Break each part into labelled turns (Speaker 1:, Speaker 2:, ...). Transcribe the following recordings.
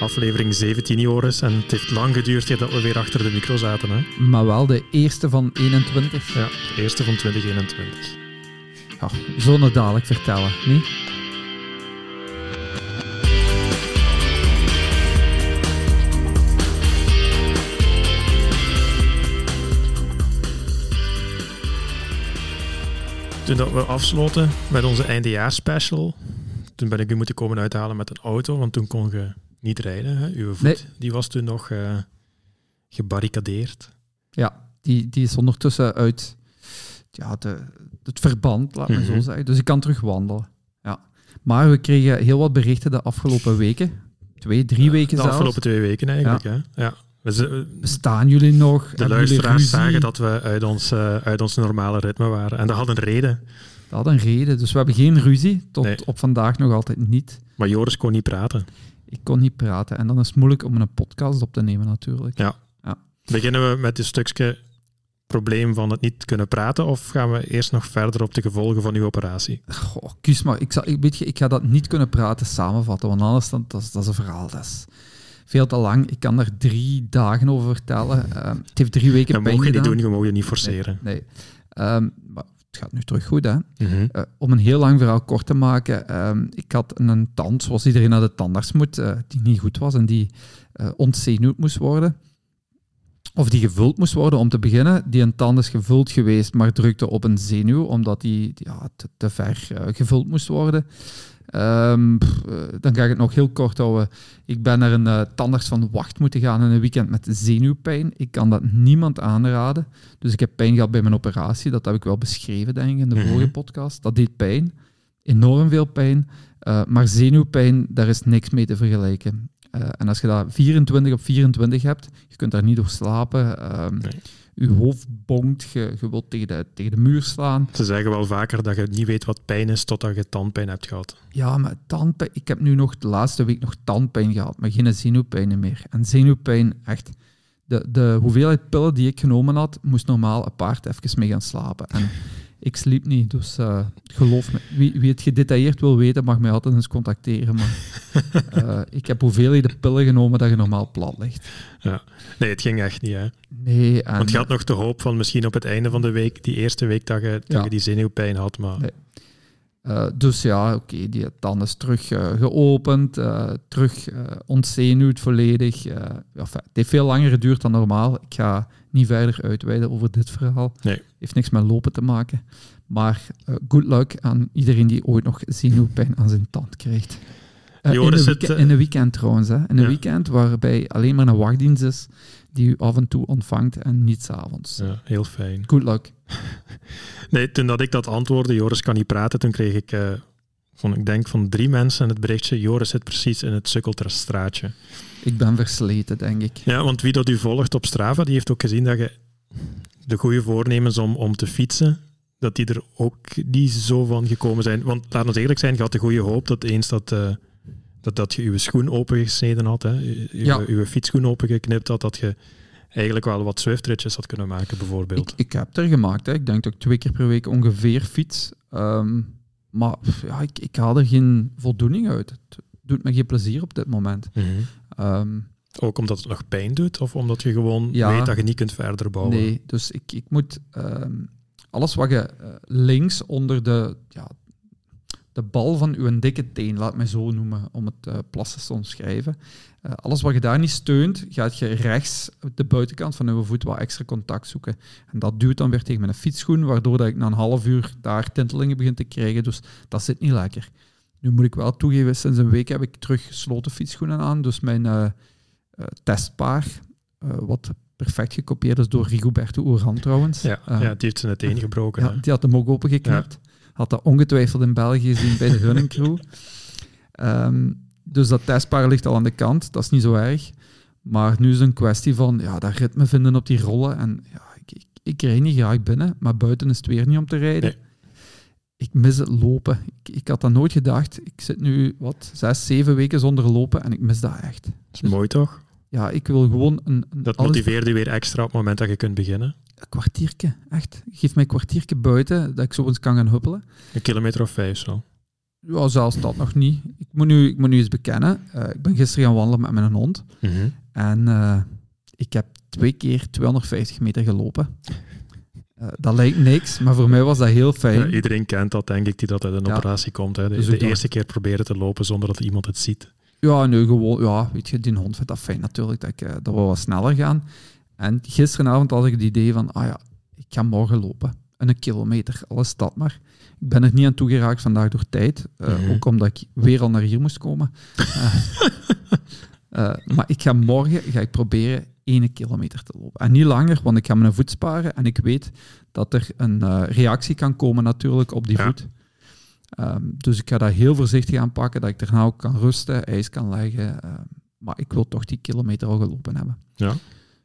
Speaker 1: Aflevering 17, Joris. En het heeft lang geduurd voordat we weer achter de micro zaten. Hè?
Speaker 2: Maar wel de eerste van 21.
Speaker 1: Ja, de eerste van 2021.
Speaker 2: Ja, zo dadelijk vertellen, niet?
Speaker 1: Toen dat we afsloten met onze eindejaarsspecial, toen ben ik u moeten komen uithalen met een auto, want toen kon je niet rijden. Hè? Uw voet
Speaker 2: Nee.
Speaker 1: die was toen nog eh, gebarricadeerd.
Speaker 2: Ja, die, die is ondertussen uit ja, de, het verband, laat
Speaker 1: Mhm.
Speaker 2: zo zeggen. Dus ik kan terug wandelen. Ja. Maar we kregen heel wat berichten de afgelopen weken. Twee, drie weken
Speaker 1: De
Speaker 2: zelfs.
Speaker 1: afgelopen twee weken eigenlijk. Hè? Ja. We z-
Speaker 2: Bestaan jullie nog?
Speaker 1: de luisteraars zagen dat we uit ons, eh, uit ons normale ritme waren. En dat had een reden.
Speaker 2: Dat had een reden. Dus we hebben geen ruzie. Tot
Speaker 1: Nee.
Speaker 2: op vandaag nog altijd niet.
Speaker 1: Maar Joris kon niet praten.
Speaker 2: Ik kon niet praten. En dan is het moeilijk om een podcast op te nemen natuurlijk.
Speaker 1: Beginnen we met het stukje probleem van het niet kunnen praten, of gaan we eerst nog verder op de gevolgen van uw operatie?
Speaker 2: Goh, Kies maar. Ik, zal, ik, weet je, ik ga dat niet kunnen praten samenvatten, want anders dan, dat, is, dat is een verhaal. Dat is veel te lang. Ik kan daar drie dagen over vertellen. Ehm, het heeft drie weken
Speaker 1: Dat
Speaker 2: pijn
Speaker 1: mogen je niet
Speaker 2: gedaan.
Speaker 1: doen, je mag je niet forceren.
Speaker 2: Nee. Ehm, maar het gaat nu terug goed, hè.
Speaker 1: Mhm.
Speaker 2: Eh, om een heel lang verhaal kort te maken. ehm, ik had een tand, zoals iedereen naar de tandarts moet, eh, die niet goed was en die eh ontzenuwd moest worden. Of die gevuld moest worden om te beginnen. Die een tand is gevuld geweest, maar drukte op een zenuw, omdat die ja, te, te ver gevuld moest worden. Ehm, pff, eh, dan ga ik het nog heel kort houden. Ik ben naar een eh, tandarts van Wacht moeten gaan in een weekend met zenuwpijn. Ik kan dat niemand aanraden. Dus ik heb pijn gehad bij mijn operatie. Dat heb ik wel beschreven, denk ik, in de
Speaker 1: Mhm.
Speaker 2: vorige podcast. Dat deed pijn. Enorm veel pijn. Eh, maar zenuwpijn, daar is niks mee te vergelijken. En als je dat 24 op 24 hebt, je kunt daar niet door slapen. ehm,
Speaker 1: Nee.
Speaker 2: Je hoofd bonkt, je, je wilt tegen de, tegen de muur slaan.
Speaker 1: Ze zeggen wel vaker dat je niet weet wat pijn is totdat je tandpijn hebt gehad.
Speaker 2: Ja, maar tandpijn... Ik heb nu nog de laatste week nog tandpijn gehad, maar geen zenuwpijn meer. En zenuwpijn, echt... De, de hoeveelheid pillen die ik genomen had, moest normaal paard even mee gaan slapen. En ik sliep niet, dus eh, geloof me. Wie, wie het gedetailleerd wil weten, mag mij altijd eens contacteren. Maar eh, ik heb hoeveelheden pillen genomen dat je normaal plat ligt.
Speaker 1: Nee, het ging echt niet. Hè?
Speaker 2: Nee, en...
Speaker 1: Want je had nog de hoop van misschien op het einde van de week, die eerste week, dat je, dat
Speaker 2: Ja.
Speaker 1: je die zenuwpijn had. Maar
Speaker 2: Nee. Eh, dus ja, oké, die tand is terug geopend, terug ontzenuwd volledig. enfin, het heeft veel langer geduurd dan normaal. Ik ga niet verder uitweiden over dit verhaal.
Speaker 1: Nee.
Speaker 2: Heeft niks met lopen te maken. Maar eh, good luck aan iedereen die ooit nog zenuwpijn aan zijn tand krijgt. Eh, in, een
Speaker 1: het, eh,
Speaker 2: in een weekend trouwens. Hè. In een
Speaker 1: Ja.
Speaker 2: weekend waarbij alleen maar een wachtdienst is die u af en toe ontvangt en niet s'avonds.
Speaker 1: ja, heel fijn.
Speaker 2: Good luck.
Speaker 1: Nee, toen dat ik dat antwoordde, Joris kan niet praten, toen kreeg ik, eh, van, ik denk van drie mensen het berichtje, Joris zit precies in het Sukkelterstraatje.
Speaker 2: Ik ben versleten, denk ik.
Speaker 1: Ja, want wie dat u volgt op Strava, die heeft ook gezien dat je de goede voornemens om, om te fietsen, dat die er ook niet zo van gekomen zijn. Want laat ons eerlijk zijn, je had de goede hoop dat eens dat, eh, dat, dat je je schoen opengesneden had, hè, je,
Speaker 2: Ja.
Speaker 1: je fietsschoen opengeknipt had, dat je eigenlijk wel wat Zwift-ritjes had kunnen maken, bijvoorbeeld.
Speaker 2: Ik, ik heb er gemaakt. Hè. Ik denk dat ik twee keer per week ongeveer fiets. Ehm, maar ja, ik, ik haal er geen voldoening uit. Het doet me geen plezier op dit moment.
Speaker 1: Mhm.
Speaker 2: Ehm,
Speaker 1: Ook omdat het nog pijn doet, of omdat je gewoon
Speaker 2: Ja.
Speaker 1: weet dat je niet kunt verder bouwen?
Speaker 2: nee, dus ik, ik moet ehm, alles wat je eh, links onder de, ja, de bal van uw dikke teen, laat mij zo noemen, om het uh, plastisch te omschrijven. Uh, alles wat je daar niet steunt, gaat je rechts op de buitenkant van uw voet wat extra contact zoeken. En dat duwt dan weer tegen mijn fietsschoen, waardoor dat ik na een half uur daar tintelingen begin te krijgen. Dus dat zit niet lekker. Nu moet ik wel toegeven, sinds een week heb ik terug gesloten fietsschoenen aan. Dus mijn uh, uh, testpaar, uh, wat perfect gekopieerd is door Rigoberto Oran trouwens.
Speaker 1: Ja, ja, die heeft zijn teen gebroken.
Speaker 2: Ja, die had hem ook opengeknipt. Ja. Had dat ongetwijfeld in België gezien bij de running crew. um, dus dat testpaar ligt al aan de kant, dat is niet zo erg. Maar nu is het een kwestie van ja, dat ritme vinden op die rollen. En ja, ik, ik, ik rijd niet graag binnen, maar buiten is het weer niet om te rijden.
Speaker 1: Nee.
Speaker 2: Ik mis het lopen. Ik, ik, had dat nooit gedacht. Ik zit nu, wat, zes, zeven weken zonder lopen en ik mis dat echt.
Speaker 1: Dat is dus, mooi toch?
Speaker 2: Ja, ik wil gewoon een... een
Speaker 1: dat motiveert je weer extra op het moment dat je kunt beginnen.
Speaker 2: Een kwartiertje, echt. Geef mij een kwartiertje buiten, dat ik zo eens kan gaan huppelen.
Speaker 1: Een kilometer of vijf zo.
Speaker 2: Ja, zelfs dat nog niet. Ik moet nu, ik moet nu eens bekennen. Eh, ik ben gisteren gaan wandelen met mijn hond.
Speaker 1: Mhm.
Speaker 2: En eh, ik heb twee keer 250 meter gelopen. Eh, dat lijkt niks, maar voor mij was dat heel fijn.
Speaker 1: Ja, iedereen kent dat, denk ik, die dat uit een
Speaker 2: Ja.
Speaker 1: operatie komt. Hè. De,
Speaker 2: Dus
Speaker 1: de eerste keer proberen te lopen zonder dat iemand het ziet.
Speaker 2: Ja, nu gewoon, ja, weet je, die hond vindt dat fijn natuurlijk, dat, ik, eh, dat we wat sneller gaan. En gisteravond had ik het idee van, ah ja, ik ga morgen lopen. En een kilometer, alles dat maar. Ik ben er niet aan toegeraakt vandaag door tijd. eh,
Speaker 1: Mhm.
Speaker 2: Ook omdat ik weer al naar hier moest komen. Maar ik ga morgen ga ik proberen 1 kilometer te lopen. En niet langer, want ik ga mijn voet sparen. En ik weet dat er een eh, reactie kan komen natuurlijk op die
Speaker 1: Ja.
Speaker 2: voet. Ehm, dus ik ga dat heel voorzichtig aanpakken, dat ik daarna ook kan rusten, ijs kan leggen. ehm, maar ik wil toch die kilometer al gelopen hebben.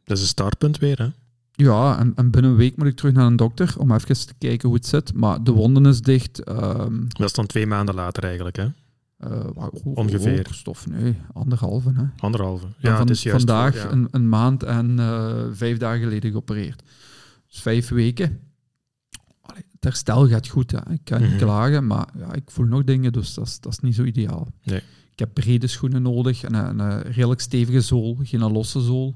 Speaker 1: Dat is een startpunt weer, hè?
Speaker 2: Ja, en, en binnen een week moet ik terug naar een dokter om even te kijken hoe het zit. Maar de wonden is dicht. ehm,
Speaker 1: Dat is dan twee maanden later eigenlijk, hè?
Speaker 2: Hoe-
Speaker 1: Ongeveer.
Speaker 2: hoe- Stof, nee, anderhalve. Hè.
Speaker 1: Anderhalve.
Speaker 2: Ja, van,
Speaker 1: het is juist
Speaker 2: vandaag
Speaker 1: ja.
Speaker 2: een, een maand en eh, vijf dagen geleden geopereerd. Dus vijf weken. Allee, het herstel gaat goed. Hè. Ik kan
Speaker 1: Mhm.
Speaker 2: niet klagen, maar ja, ik voel nog dingen, dus dat is, dat is niet zo ideaal.
Speaker 1: Nee.
Speaker 2: Ik heb brede schoenen nodig en een, een redelijk stevige zool, geen losse zool.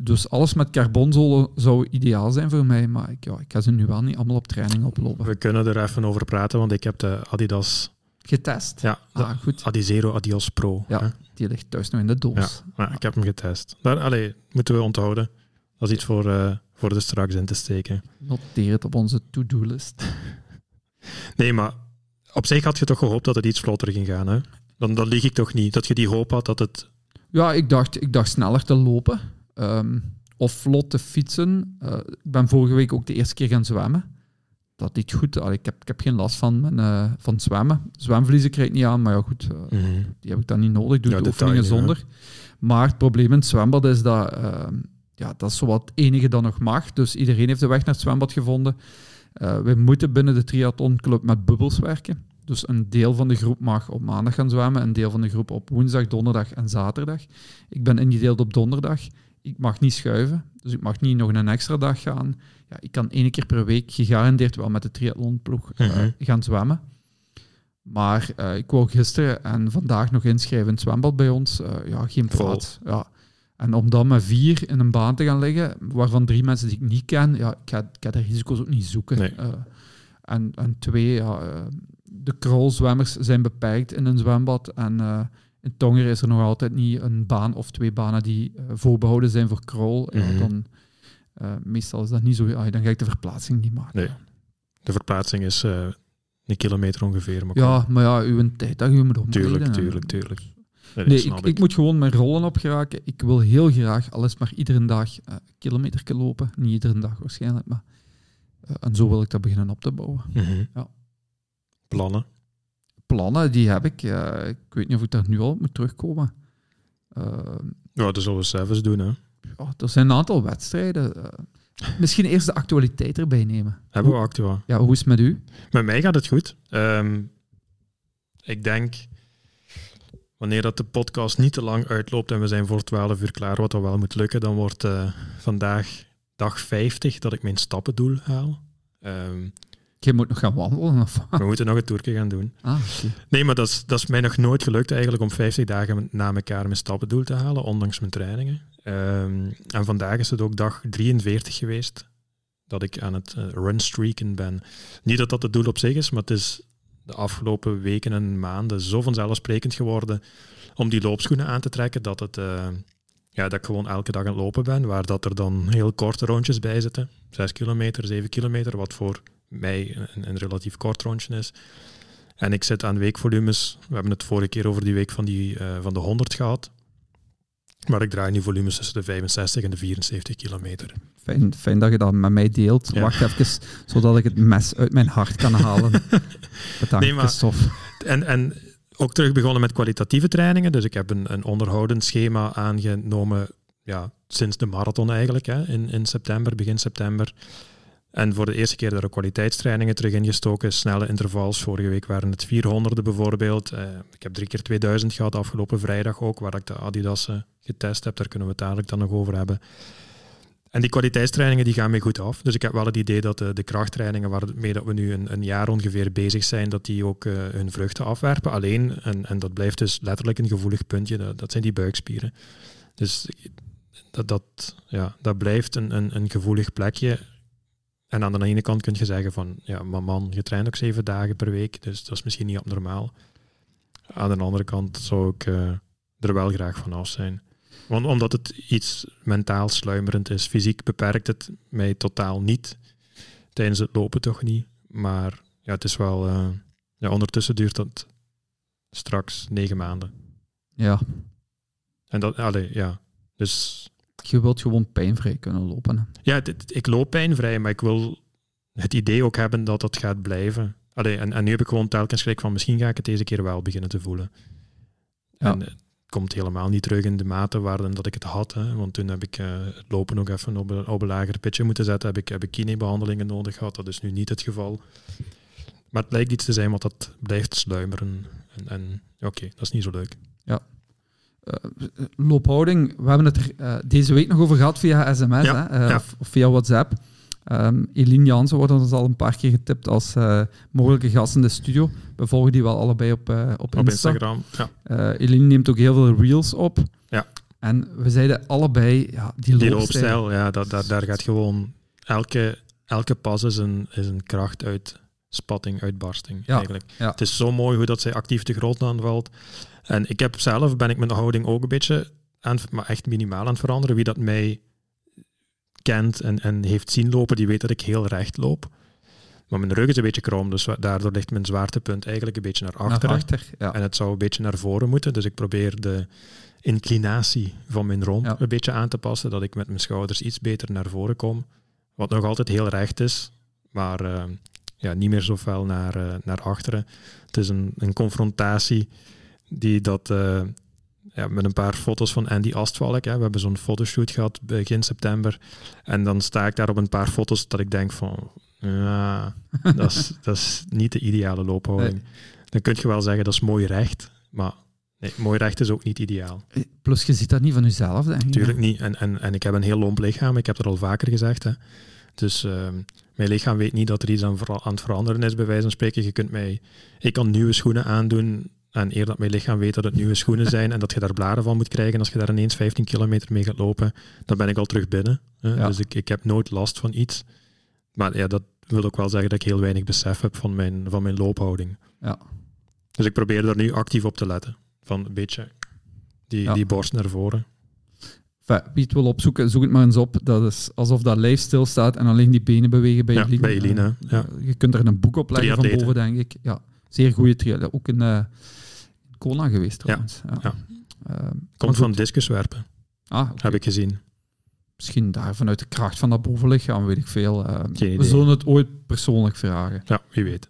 Speaker 2: Dus alles met carbonzolen zou ideaal zijn voor mij, maar ik, ja, ik ga ze nu wel niet allemaal op training oplopen.
Speaker 1: We kunnen er even over praten, want ik heb de Adidas,
Speaker 2: Getest.
Speaker 1: ja,
Speaker 2: Ah, goed.
Speaker 1: Adizero Adios Pro.
Speaker 2: Ja.
Speaker 1: hè.
Speaker 2: Die ligt thuis nog in de doos.
Speaker 1: Ja, ik heb hem getest. Daar, allee, moeten we onthouden. Dat is iets voor, eh, voor de straks in te steken.
Speaker 2: Noteer het op onze to-do-list.
Speaker 1: Nee, maar op zich had je toch gehoopt dat het iets vlotter ging gaan, hè? Dan, dan lieg ik toch niet. Dat je die hoop had dat het...
Speaker 2: Ja, ik dacht, ik dacht sneller te lopen. ehm, of vlot te fietsen. Eh, ik ben vorige week ook de eerste keer gaan zwemmen. Dat deed goed. Allee, ik, heb, ik heb geen last van, mijn, eh, van zwemmen. Zwemvliezen krijg ik niet aan, maar ja goed, eh, die heb ik dan niet nodig. Doe
Speaker 1: Ja,
Speaker 2: de oefeningen
Speaker 1: ja.
Speaker 2: zonder. Maar het probleem in het zwembad is dat... ehm, ja, dat is zo wat het enige dat nog mag. Dus iedereen heeft de weg naar het zwembad gevonden. Eh, we moeten binnen de triathlonclub met bubbels werken. Dus een deel van de groep mag op maandag gaan zwemmen, een deel van de groep op woensdag, donderdag en zaterdag. Ik ben ingedeeld op donderdag. Ik mag niet schuiven, dus ik mag niet nog een extra dag gaan. Ja, ik kan één keer per week gegarandeerd wel met de triathlonploeg
Speaker 1: Mhm.
Speaker 2: gaan zwemmen. Maar eh, ik wou gisteren en vandaag nog inschrijven in het zwembad bij ons. Eh, ja, geen plaats. Ja. En om dan met vier in een baan te gaan liggen, waarvan drie mensen die ik niet ken, ja, ik, ga, ik ga de risico's ook niet zoeken.
Speaker 1: Nee.
Speaker 2: En, en twee, ja, de krolzwemmers zijn beperkt in een zwembad. En in Tongeren is er nog altijd niet een baan of twee banen die eh, voorbehouden zijn voor krol. Ja,
Speaker 1: Mhm.
Speaker 2: dan, eh, meestal is dat niet zo. ah, dan ga ik de verplaatsing niet maken.
Speaker 1: Nee. De verplaatsing is eh, een kilometer ongeveer. Maar
Speaker 2: Ja, maar ja, uw tijd dat je moet.
Speaker 1: Tuurlijk, tuurlijk, tuurlijk. Nee,
Speaker 2: ik, ik moet gewoon mijn rollen opgeraken. Ik wil heel graag, al is maar iedere dag een kilometer lopen. Niet iedere dag waarschijnlijk, maar... en zo wil ik dat beginnen op te bouwen.
Speaker 1: Mhm.
Speaker 2: Ja.
Speaker 1: Plannen?
Speaker 2: Plannen, die heb ik. ik weet niet of ik daar nu al op moet terugkomen. Eh,
Speaker 1: Ja, dat zullen we zelf eens doen, hè.
Speaker 2: ja, er zijn een aantal wedstrijden. eh, misschien eerst de actualiteit erbij nemen.
Speaker 1: Hebben we actua.
Speaker 2: Ja, hoe is het met u?
Speaker 1: Met mij gaat het goed. Ehm, ik denk, wanneer dat de podcast niet te lang uitloopt en we zijn voor 12 uur klaar, wat dan wel moet lukken, dan wordt eh, vandaag dag 50 dat ik mijn stappendoel haal. Ehm,
Speaker 2: Je moet nog gaan wandelen. Of? wat?
Speaker 1: we moeten nog een toertje gaan doen.
Speaker 2: Ah.
Speaker 1: Nee, maar dat is, dat is mij nog nooit gelukt eigenlijk om 50 dagen na elkaar mijn stappendoel te halen, ondanks mijn trainingen. Ehm, en vandaag is het ook dag 43 geweest dat ik aan het eh, runstreaken ben. Niet dat dat het doel op zich is, maar het is de afgelopen weken en maanden zo vanzelfsprekend geworden om die loopschoenen aan te trekken dat, het, eh, ja, dat ik gewoon elke dag aan het lopen ben, waar dat er dan heel korte rondjes bij zitten. 6 kilometer, 7 kilometer, wat voor mij een, een relatief kort rondje is. En ik zit aan weekvolumes. We hebben het vorige keer over die week van, die, eh, van de 100 gehad. Maar ik draai nu volumes tussen de 65 en de 74 kilometer.
Speaker 2: Fijn, fijn dat je dat met mij deelt.
Speaker 1: Ja.
Speaker 2: Wacht even, zodat ik het mes uit mijn hart kan halen. Bedankt,
Speaker 1: Nee, maar-
Speaker 2: Christophe.
Speaker 1: En, en ook terug begonnen met kwalitatieve trainingen. Dus ik heb een, een onderhoudend schema aangenomen ja, sinds de marathon eigenlijk, hè, in, in september, begin september. En voor de eerste keer daar ook kwaliteitstrainingen terug ingestoken, snelle intervals. Vorige week waren het 400 bijvoorbeeld. Eh, ik heb drie keer 2000 gehad afgelopen vrijdag ook, waar ik de Adidas eh, getest heb. Daar kunnen we het dadelijk dan nog over hebben. En die kwaliteitstrainingen die gaan mij goed af. Dus ik heb wel het idee dat de, de krachttrainingen waarmee dat we nu een, een jaar ongeveer bezig zijn, dat die ook hun vruchten afwerpen. Alleen, en, en dat blijft dus letterlijk een gevoelig puntje, dat, dat zijn die buikspieren. Dus dat, dat, ja, dat blijft een, een, een gevoelig plekje. En aan de ene kant kun je zeggen van, ja, maar man, je traint ook zeven dagen per week, dus dat is misschien niet abnormaal. Aan de andere kant zou ik uh, er wel graag van af zijn. Want, omdat het iets mentaal sluimerend is. Fysiek beperkt het mij totaal niet. Tijdens het lopen toch niet. Maar ja, het is wel... Uh, ja, ondertussen duurt dat straks negen maanden.
Speaker 2: Ja.
Speaker 1: En dat, allee, ja. Dus...
Speaker 2: Je wilt gewoon pijnvrij kunnen lopen. Hè?
Speaker 1: Ja, dit, ik loop pijnvrij, maar ik wil het idee ook hebben dat dat gaat blijven. Allee, en, en nu heb ik gewoon telkens schrik van misschien ga ik het deze keer wel beginnen te voelen.
Speaker 2: Ja.
Speaker 1: En, komt helemaal niet terug in de mate waarin dat ik het had. Hè. Want toen heb ik uh, het lopen nog even op een, op een lager pitje moeten zetten. Heb ik, heb ik kinebehandelingen nodig gehad. Dat is nu niet het geval. Maar het lijkt iets te zijn wat dat blijft sluimeren. En, en oké, dat is niet zo leuk.
Speaker 2: Ja. Uh, loophouding, we hebben het er uh, deze week nog over gehad via sms
Speaker 1: Ja,
Speaker 2: hè,
Speaker 1: ja.
Speaker 2: of, of via WhatsApp. Um, Eline Jansen wordt ons al een paar keer getipt als mogelijke gast in de studio. We volgen die wel allebei op, op,
Speaker 1: Op
Speaker 2: Insta.
Speaker 1: Instagram, ja.
Speaker 2: Eline neemt ook heel veel reels op.
Speaker 1: Ja.
Speaker 2: En we zeiden allebei, ja, die
Speaker 1: Die
Speaker 2: loopstijl.
Speaker 1: loopstijl, ja, dat, dat, daar gaat gewoon... Elke, elke pas is een, is een kracht uit spatting, uitbarsting
Speaker 2: Ja,
Speaker 1: eigenlijk.
Speaker 2: ja.
Speaker 1: Het is zo mooi hoe dat zij actief de grond aanvalt. En ik heb zelf, ben ik mijn houding ook een beetje, aan, maar echt minimaal aan het veranderen. Wie dat mij kent en, en heeft zien lopen, die weet dat ik heel recht loop. Maar mijn rug is een beetje krom, dus daardoor ligt mijn zwaartepunt eigenlijk een beetje naar
Speaker 2: Naar
Speaker 1: achteren.
Speaker 2: achter, ja.
Speaker 1: En het zou een beetje naar voren moeten. Dus ik probeer de inclinatie van mijn romp
Speaker 2: Ja.
Speaker 1: een beetje aan te passen. Dat ik met mijn schouders iets beter naar voren kom. Wat nog altijd heel recht is. Maar eh, ja, niet meer zo fel naar, eh, naar achteren. Het is een, een confrontatie die dat... eh, ja, met een paar foto's van Andy Astvalk. Hè. We hebben zo'n fotoshoot gehad begin september. En dan sta ik daar op een paar foto's dat ik denk van... Ja, dat is, dat is niet de ideale loophouding. Dan kun je wel zeggen dat is mooi recht. Maar nee, mooi recht is ook niet ideaal.
Speaker 2: Plus je ziet dat niet van jezelf, denk ik.
Speaker 1: Natuurlijk niet. En, en, en ik heb een heel lomp lichaam. Ik heb dat al vaker gezegd. Hè. Dus ehm, mijn lichaam weet niet dat er iets aan het veranderen is, bij wijze van spreken. Je kunt mij... Ik kan nieuwe schoenen aandoen en eer dat mijn lichaam weet dat het nieuwe schoenen zijn en dat je daar blaren van moet krijgen, als je daar ineens 15 kilometer mee gaat lopen, dan ben ik al terug binnen. Hè.
Speaker 2: Ja.
Speaker 1: Dus ik, ik heb nooit last van iets. Maar ja, dat wil ook wel zeggen dat ik heel weinig besef heb van mijn, van mijn loophouding.
Speaker 2: Ja.
Speaker 1: Dus ik probeer daar nu actief op te letten. Van een beetje die,
Speaker 2: Ja.
Speaker 1: die borst naar voren.
Speaker 2: Enfin, wie het wil opzoeken, zoek het maar eens op. Dat is alsof dat lijf stilstaat en alleen die benen bewegen bij
Speaker 1: Ja,
Speaker 2: Eline.
Speaker 1: bij Eline,
Speaker 2: Eh,
Speaker 1: ja.
Speaker 2: Je kunt er een boek op leggen van boven, denk ik. Ja, zeer goede triatleet. Ook in eh, Kona geweest trouwens. Ja.
Speaker 1: ja.
Speaker 2: Maar
Speaker 1: Komt van discuswerpen,
Speaker 2: Ah,
Speaker 1: heb ik gezien.
Speaker 2: Misschien daar vanuit de kracht van dat bovenlichaam, weet ik veel. Eh, we zullen het ooit persoonlijk vragen.
Speaker 1: Ja, wie weet.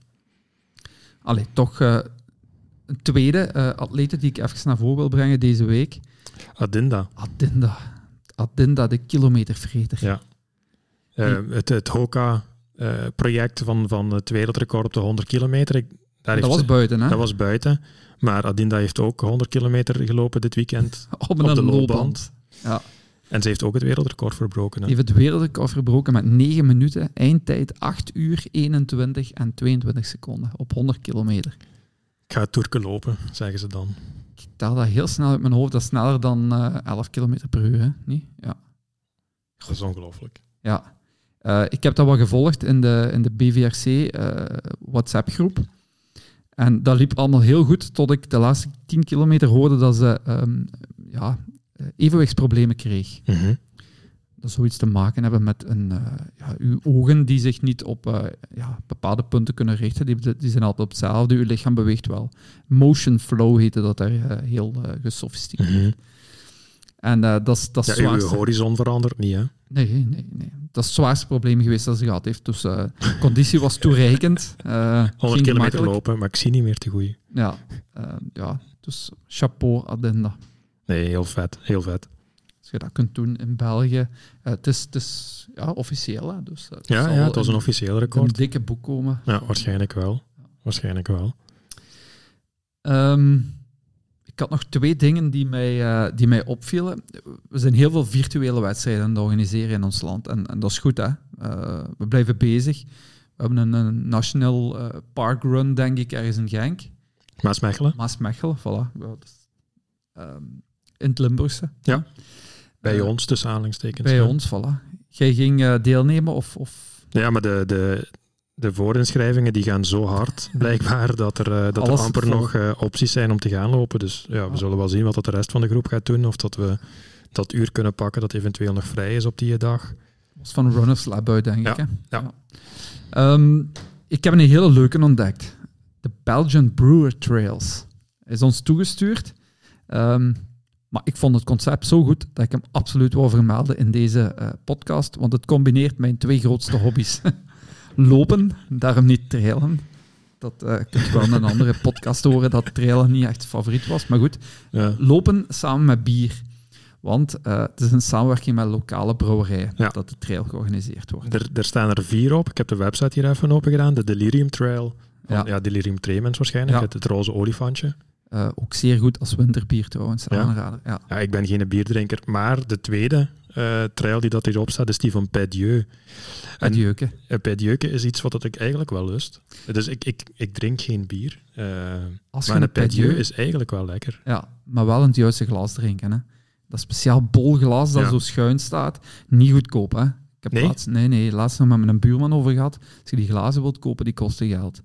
Speaker 2: Allee, toch eh, een tweede eh atlete die ik even naar voren wil brengen deze week.
Speaker 1: Adinda.
Speaker 2: Adinda. Adinda, de kilometervreter.
Speaker 1: Ja. Eh, het het Hoka-project van, van het wereldrecord op de 100 kilometer. Ik,
Speaker 2: dat was
Speaker 1: ze-
Speaker 2: buiten, hè?
Speaker 1: dat was buiten. Maar Adinda heeft ook 100 kilometer gelopen dit weekend.
Speaker 2: op
Speaker 1: op
Speaker 2: een
Speaker 1: de
Speaker 2: loopband. Ja.
Speaker 1: En ze heeft ook het wereldrecord verbroken. Hè?
Speaker 2: Die heeft het wereldrecord verbroken met 9 minuten. Eindtijd 8 uur 21 en 22 seconden op 100 kilometer.
Speaker 1: Ik ga toerke lopen, zeggen ze dan.
Speaker 2: Ik tel dat heel snel uit mijn hoofd. Dat is sneller dan eh 11 kilometer per uur, hè? Niet? Ja.
Speaker 1: Dat is ongelooflijk.
Speaker 2: ja. Eh, ik heb dat wel gevolgd in de, in de BVRC eh, WhatsApp-groep. En dat liep allemaal heel goed, tot ik de laatste 10 kilometer hoorde dat ze ehm, ja, eh, evenwichtsproblemen kreeg.
Speaker 1: Mhm.
Speaker 2: dat zoiets te maken hebben met een, eh, ja, uw ogen die zich niet op eh, ja, bepaalde punten kunnen richten. Die, die zijn altijd op hetzelfde. Uw lichaam beweegt wel. Motion flow heette dat daar heel gesofisticeerd.
Speaker 1: Mhm.
Speaker 2: En eh, dat is dat is
Speaker 1: Ja,
Speaker 2: zwaarste.
Speaker 1: horizon verandert niet, hè?
Speaker 2: Nee, nee, nee. Dat is het zwaarste probleem geweest dat ze gehad heeft. Dus eh, de conditie was toereikend. eh
Speaker 1: 100
Speaker 2: ging
Speaker 1: kilometer lopen, maar ik zie niet meer te goeie.
Speaker 2: Ja, eh, ja, dus chapeau Adenda.
Speaker 1: Nee, heel vet, heel vet.
Speaker 2: Als je dat kunt doen in België. Eh, het is, het is ja, officieel, hè, dus eh, het
Speaker 1: Ja, ja het was een officieel record.
Speaker 2: een dikke boek komen.
Speaker 1: Ja, waarschijnlijk wel. Waarschijnlijk wel.
Speaker 2: Ehm, ik had nog twee dingen die mij, eh, die mij opvielen. We zijn heel veel virtuele wedstrijden aan het organiseren in ons land. En, en dat is goed, hè. Eh, we blijven bezig. We hebben een, een National uh, Park Run, denk ik, ergens in Genk.
Speaker 1: Maasmechelen.
Speaker 2: Maasmechelen, voilà. Ja, is, ehm, in het Limburgse.
Speaker 1: Ja. Bij ons, tussen aanhalingstekens.
Speaker 2: Bij
Speaker 1: ja.
Speaker 2: ons, voilà. Jij ging deelnemen of... of...
Speaker 1: Ja, maar de, de, de voorinschrijvingen die gaan zo hard, blijkbaar, dat er, uh, dat er amper vol. nog uh, opties zijn om te gaan lopen. Dus ja, we zullen wel zien wat dat de rest van de groep gaat doen. Of dat we dat uur kunnen pakken dat eventueel nog vrij is op die dag.
Speaker 2: Dat was van Runners Lab uit, denk
Speaker 1: ja.
Speaker 2: ik. Hè?
Speaker 1: Ja.
Speaker 2: ja. Um, ik heb een hele leuke ontdekt. De Belgian Brewer Trails. Is ons toegestuurd. Um, maar ik vond het concept zo goed dat ik hem absoluut wil vermelden in deze uh, podcast. Want het combineert mijn twee grootste hobby's lopen, daarom niet trailen. Dat uh, kun je wel in een andere podcast horen dat trailen niet echt favoriet was. Maar goed,
Speaker 1: Ja.
Speaker 2: lopen samen met bier. Want uh, het is een samenwerking met lokale brouwerijen
Speaker 1: Ja.
Speaker 2: dat de trail georganiseerd wordt.
Speaker 1: Er, er staan er vier op. Ik heb de website hier even open gedaan. De Delirium Trail. Van,
Speaker 2: Ja.
Speaker 1: ja. Delirium Tremens waarschijnlijk. Het, het roze olifantje.
Speaker 2: Uh, ook zeer goed als winterbier trouwens, aanrader. Ja.
Speaker 1: Ja, ik ben geen bierdrinker. Maar de tweede eh, trail die dat hierop staat, is die van Pedieu. En-
Speaker 2: Adieuke.
Speaker 1: Uh, Pedieuke is iets wat dat ik eigenlijk wel lust. Dus ik, ik, ik drink geen bier. Eh,
Speaker 2: Als
Speaker 1: maar een Pedieu is eigenlijk wel lekker.
Speaker 2: Ja, maar wel in het juiste glas drinken. Hè. Dat speciaal bolglas dat
Speaker 1: Ja.
Speaker 2: zo schuin staat, niet goedkoop. Hè. Ik heb
Speaker 1: Nee?
Speaker 2: laatst, nee, nee, laatst nog met mijn buurman over gehad. Als je die glazen wilt kopen, die kosten geld.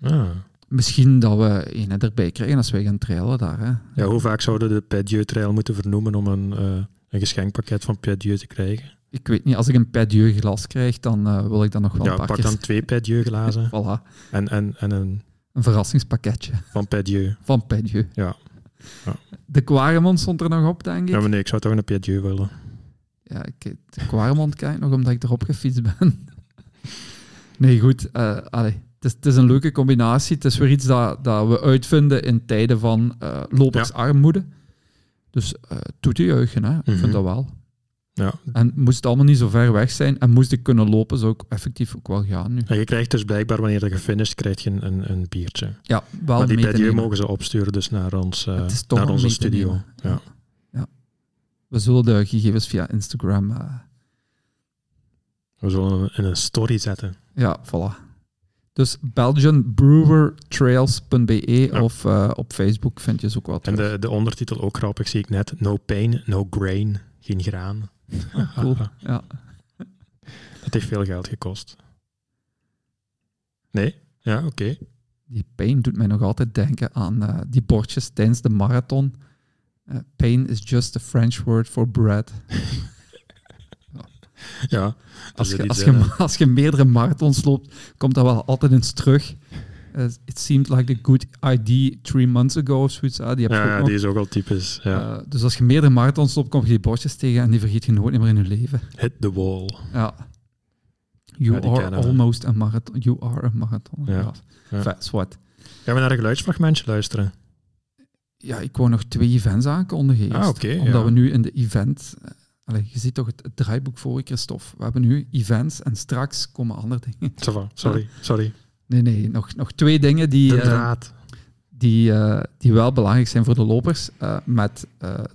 Speaker 1: Ah.
Speaker 2: Misschien dat we een erbij krijgen als wij gaan trailen daar. Hè.
Speaker 1: Ja, hoe vaak zouden we de Pedieu Trail moeten vernoemen om een, eh, een geschenkpakket van Pedieu te krijgen?
Speaker 2: Ik weet niet, als ik een Pedieu glas krijg, dan eh, wil ik dat nog wel
Speaker 1: Ja,
Speaker 2: een paar
Speaker 1: pak dan twee Pedieu glazen
Speaker 2: Voilà,
Speaker 1: en, en, en een
Speaker 2: een verrassingspakketje
Speaker 1: van Pedieu.
Speaker 2: van Pedieu.
Speaker 1: Ja. Ja.
Speaker 2: De Quaremont stond er nog op, denk ik.
Speaker 1: Ja, maar nee, ik zou toch een Pedieu willen.
Speaker 2: Ja, ik, de Quaremont kijk nog omdat ik erop gefietst ben. nee, goed. eh, allee, het, is, het is een leuke combinatie. Het is weer iets dat, dat we uitvinden in tijden van eh, lopersarmoede. Dus eh toe te juichen, hè. ik
Speaker 1: Mhm.
Speaker 2: vind dat wel.
Speaker 1: Ja.
Speaker 2: En moest het allemaal niet zo ver weg zijn en moest ik kunnen lopen, zou ik effectief ook wel gaan nu.
Speaker 1: En je krijgt dus blijkbaar, wanneer je gefinished, krijg je een, een, biertje.
Speaker 2: Ja, wel
Speaker 1: maar die
Speaker 2: nemen.
Speaker 1: mogen ze opsturen dus naar, ons,
Speaker 2: Het is toch
Speaker 1: naar onze studio.
Speaker 2: nemen.
Speaker 1: Ja.
Speaker 2: We zullen de gegevens via Instagram... eh,
Speaker 1: We zullen in een story zetten.
Speaker 2: Ja, voilà. Dus belgianbrewertrails.be
Speaker 1: Ja.
Speaker 2: of eh, op Facebook vind je ze ook wel
Speaker 1: En
Speaker 2: terug.
Speaker 1: de, de ondertitel ook grappig, zie ik net. No pain, no grain. Geen graan.
Speaker 2: Cool. Ja.
Speaker 1: Dat heeft veel geld gekost. Nee? Ja, oké.
Speaker 2: Die pain doet mij nog altijd denken aan eh, die bordjes tijdens de marathon. Eh, pain is just a French word for bread.
Speaker 1: Ja.
Speaker 2: Als je,
Speaker 1: iets
Speaker 2: als, je,
Speaker 1: hè.
Speaker 2: als je meerdere marathons loopt, komt dat wel altijd eens terug. Eh, it seemed like a good ID three months ago of zoiets. Die heb
Speaker 1: Ja, die is ook al typisch. Ja.
Speaker 2: Eh, dus als je meerdere marathons loopt, kom je die bordjes tegen en die vergeet je nooit meer in je leven.
Speaker 1: Hit the wall.
Speaker 2: Ja. You
Speaker 1: Ja,
Speaker 2: are
Speaker 1: we.
Speaker 2: almost a marathon. You are a marathon.
Speaker 1: Ja.
Speaker 2: Ja. Zwart.
Speaker 1: Gaan we naar een geluidsfragmentje luisteren?
Speaker 2: Ja, ik wou nog twee events aankondigen.
Speaker 1: Ah, oké,
Speaker 2: omdat we nu in de event... Allee, je ziet toch het, het draaiboek voor je, Christophe. We hebben nu events en straks komen andere dingen.
Speaker 1: Va, sorry, sorry.
Speaker 2: Nee, nee, nog, nog twee dingen die,
Speaker 1: De
Speaker 2: eh,
Speaker 1: draad.
Speaker 2: die, eh, die wel belangrijk zijn voor de lopers. eh, met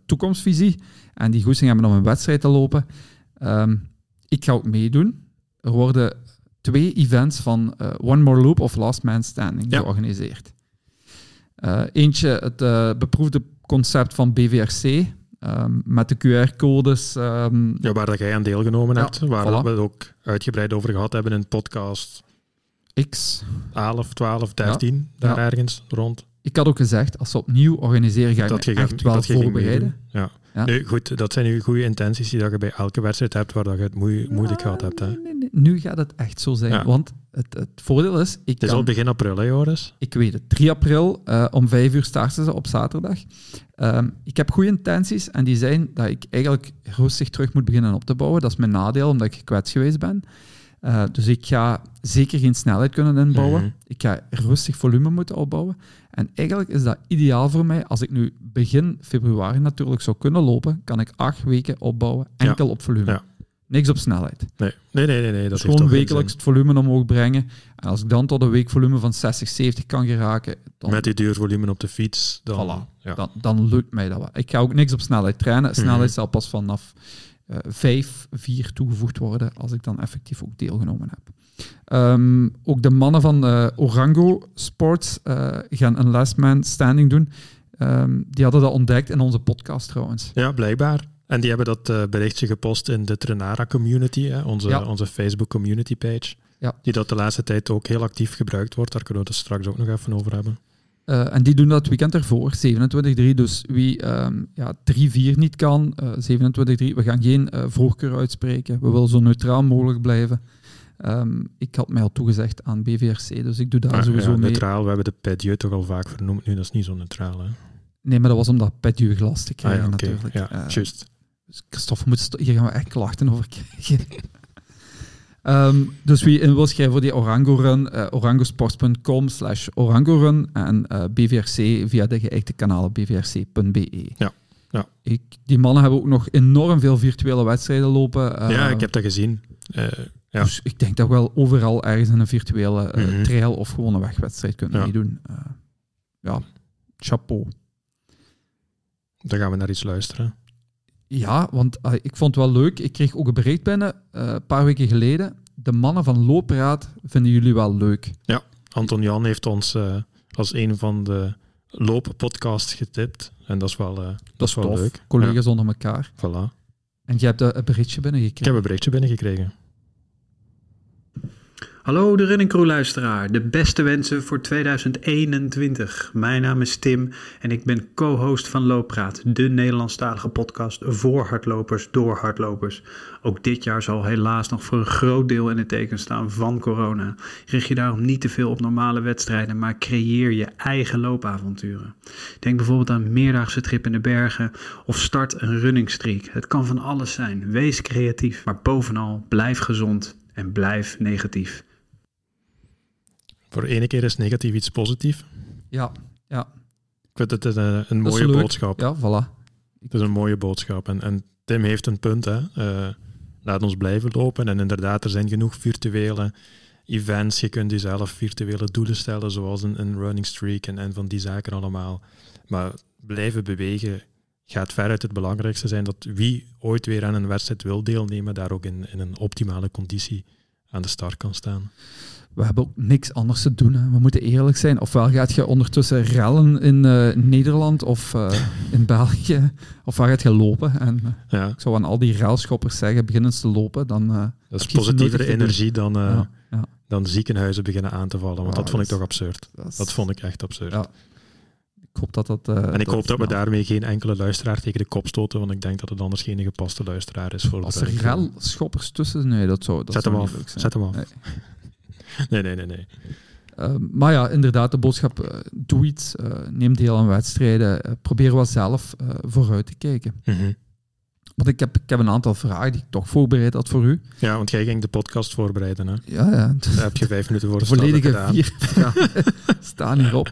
Speaker 2: toekomstvisie en die goesting hebben om een wedstrijd te lopen. Ehm, ik ga ook meedoen. Er worden twee events van One More Loop of Last Man Standing
Speaker 1: Ja.
Speaker 2: georganiseerd. Eentje het beproefde concept van BVRC, ehm, met de QR-codes. ehm,
Speaker 1: Ja, waar dat jij aan deelgenomen
Speaker 2: Ja,
Speaker 1: hebt. Waar
Speaker 2: voilà.
Speaker 1: we het ook uitgebreid over gehad hebben in podcast
Speaker 2: X.
Speaker 1: 11, 12, 13.
Speaker 2: Ja.
Speaker 1: Daar ergens rond.
Speaker 2: Ik had ook gezegd, als ze opnieuw organiseren, ga ik
Speaker 1: Dat
Speaker 2: me
Speaker 1: je,
Speaker 2: echt wel voorbereiden.
Speaker 1: Ja.
Speaker 2: Ja.
Speaker 1: Nu, goed, dat zijn nu goede intenties die dat je bij elke wedstrijd hebt waar dat je het moe- moeilijk gehad hebt. Hè.
Speaker 2: Nee, nee, nee. Nu gaat het echt zo zijn.
Speaker 1: Ja.
Speaker 2: Want het, het voordeel is, ik,
Speaker 1: Het is
Speaker 2: kan,
Speaker 1: al begin april, hè, Joris?
Speaker 2: ik weet het, 3 april eh, om 5 uur starten ze op zaterdag. Ehm, ik heb goede intenties en die zijn dat ik eigenlijk rustig terug moet beginnen op te bouwen. Dat is mijn nadeel, omdat ik gekwetst geweest ben. Eh, dus ik ga zeker geen snelheid kunnen inbouwen.
Speaker 1: Mhm.
Speaker 2: Ik ga rustig volume moeten opbouwen. En eigenlijk is dat ideaal voor mij. Als ik nu begin februari natuurlijk zou kunnen lopen, kan ik acht weken opbouwen,
Speaker 1: Ja.
Speaker 2: enkel op volume.
Speaker 1: Ja.
Speaker 2: Niks op snelheid.
Speaker 1: Nee, nee, nee. nee, nee dat
Speaker 2: dus gewoon wekelijks het volume omhoog brengen. En als ik dan tot een weekvolume van 60, 70 kan geraken, dan,
Speaker 1: Met die duurvolume op de fiets, dan...
Speaker 2: Voilà.
Speaker 1: Ja.
Speaker 2: dan, dan lukt mij dat wel. Ik ga ook niks op snelheid trainen. Snelheid
Speaker 1: Mhm.
Speaker 2: zal pas vanaf eh 5, 4 toegevoegd worden als ik dan effectief ook deelgenomen heb. Ehm, ook de mannen van eh, Orango Sports eh, gaan een last man standing doen. Ehm, die hadden dat ontdekt in onze podcast trouwens.
Speaker 1: Ja, blijkbaar. En die hebben dat berichtje gepost in de Trenara community, hè, onze,
Speaker 2: Ja.
Speaker 1: onze Facebook community page.
Speaker 2: Ja.
Speaker 1: Die dat de laatste tijd ook heel actief gebruikt wordt. Daar kunnen we het straks ook nog even over hebben.
Speaker 2: Eh, en die doen dat weekend ervoor, 27-3. Dus wie ehm, ja, 3-4 niet kan, eh 27-3. We gaan geen eh, voorkeur uitspreken. We willen zo neutraal mogelijk blijven. Ehm, ik had mij al toegezegd aan BVRC, dus ik doe daar
Speaker 1: Ah,
Speaker 2: sowieso
Speaker 1: ja,
Speaker 2: mee.
Speaker 1: neutraal, we hebben de Pedieu toch al vaak vernoemd nu. Dat is niet zo neutraal, hè?
Speaker 2: Nee, maar dat was omdat Petju glas te
Speaker 1: Ah,
Speaker 2: krijgen
Speaker 1: ja,
Speaker 2: natuurlijk.
Speaker 1: Ja,
Speaker 2: Eh,
Speaker 1: juist.
Speaker 2: Dus Christophe, sto- hier gaan we echt klachten over krijgen. Ehm, dus wie in wil schrijven voor die Orango Run, eh, orangosports.com slash Orango Run en eh, BVRC via de geëikte kanalen bvrc.be.
Speaker 1: Ja, ja.
Speaker 2: Ik, die mannen hebben ook nog enorm veel virtuele wedstrijden lopen. eh,
Speaker 1: ja, ik heb dat gezien. Eh, ja.
Speaker 2: Dus ik denk dat we wel overal ergens in een virtuele eh,
Speaker 1: Mhm.
Speaker 2: trail of gewoon een wegwedstrijd kunnen
Speaker 1: Ja.
Speaker 2: meedoen. Eh, ja, chapeau.
Speaker 1: Dan gaan we naar iets luisteren.
Speaker 2: Ja, want eh, ik vond het wel leuk. Ik kreeg ook een bericht binnen, eh, een paar weken geleden. De mannen van Loopraad vinden jullie wel leuk.
Speaker 1: Anton Jan heeft ons eh, als een van de looppodcasts getipt. En dat is wel, eh, dat is wel
Speaker 2: tof.
Speaker 1: leuk.
Speaker 2: Collega's onder elkaar.
Speaker 1: Ja, voilà.
Speaker 2: En je hebt een berichtje
Speaker 1: Ik
Speaker 2: binnengekregen.
Speaker 1: heb een berichtje binnengekregen.
Speaker 3: Hallo de Running Crew luisteraar, de beste wensen voor 2021. Mijn naam is Tim en ik ben co-host van Looppraat, de Nederlandstalige podcast voor hardlopers door hardlopers. Ook dit jaar zal helaas nog voor een groot deel in het teken staan van corona. Richt je daarom niet te veel op normale wedstrijden, maar creëer je eigen loopavonturen. Denk bijvoorbeeld aan meerdaagse trip in de bergen of start een running streak. Het kan van alles zijn. Wees creatief, maar bovenal blijf gezond en blijf negatief.
Speaker 1: Voor ene keer is negatief iets positief.
Speaker 2: Ja, ja,
Speaker 1: Ik vind het een, eh, een
Speaker 2: is
Speaker 1: mooie
Speaker 2: leuk.
Speaker 1: boodschap.
Speaker 2: Ja, voilà.
Speaker 1: Het is een mooie boodschap. En, en Tim heeft een punt. Hè. Eh, laat ons blijven lopen. En inderdaad, er zijn genoeg virtuele events. Je kunt jezelf virtuele doelen stellen, zoals een, een running streak en, en van die zaken allemaal. Maar blijven bewegen gaat veruit het belangrijkste zijn dat wie ooit weer aan een wedstrijd wil deelnemen, daar ook in, in een optimale conditie aan de start kan staan.
Speaker 2: We hebben ook niks anders te doen. Hè. We moeten eerlijk zijn. Ofwel gaat je ondertussen rellen in eh, Nederland of eh, in België, ofwel gaat je lopen. En eh,
Speaker 1: Ja,
Speaker 2: ik zou aan al die railschoppers zeggen, begin eens te lopen, dan...
Speaker 1: dat is positievere energie dan,
Speaker 2: ja, ja,
Speaker 1: dan ziekenhuizen beginnen aan te vallen. Want
Speaker 2: Ja,
Speaker 1: dat vond ik toch absurd.
Speaker 2: dat is-
Speaker 1: Dat vond ik echt absurd.
Speaker 2: Ja, Ik hoop dat dat...
Speaker 1: En ik hoop dat we daarmee geen enkele luisteraar tegen de kop stoten, want ik denk dat het anders geen gepaste luisteraar is voor
Speaker 2: Als
Speaker 1: de
Speaker 2: er
Speaker 1: running.
Speaker 2: railschoppers tussen... Nee, dat zou, dat
Speaker 1: Zet
Speaker 2: zou
Speaker 1: hem af.
Speaker 2: zijn.
Speaker 1: Zet hem af.
Speaker 2: Nee.
Speaker 1: Nee, nee, nee, nee.
Speaker 2: Eh, maar ja, inderdaad, de boodschap, eh, doe iets, eh, neem deel aan wedstrijden, probeer wel zelf vooruit te kijken.
Speaker 1: Mhm.
Speaker 2: Want ik heb, ik heb een aantal vragen die ik toch voorbereid had voor u.
Speaker 1: Ja, want jij ging de podcast voorbereiden. Hè?
Speaker 2: Ja, ja.
Speaker 1: Daar heb je vijf minuten voor
Speaker 2: De volledige vier vragen staan hierop.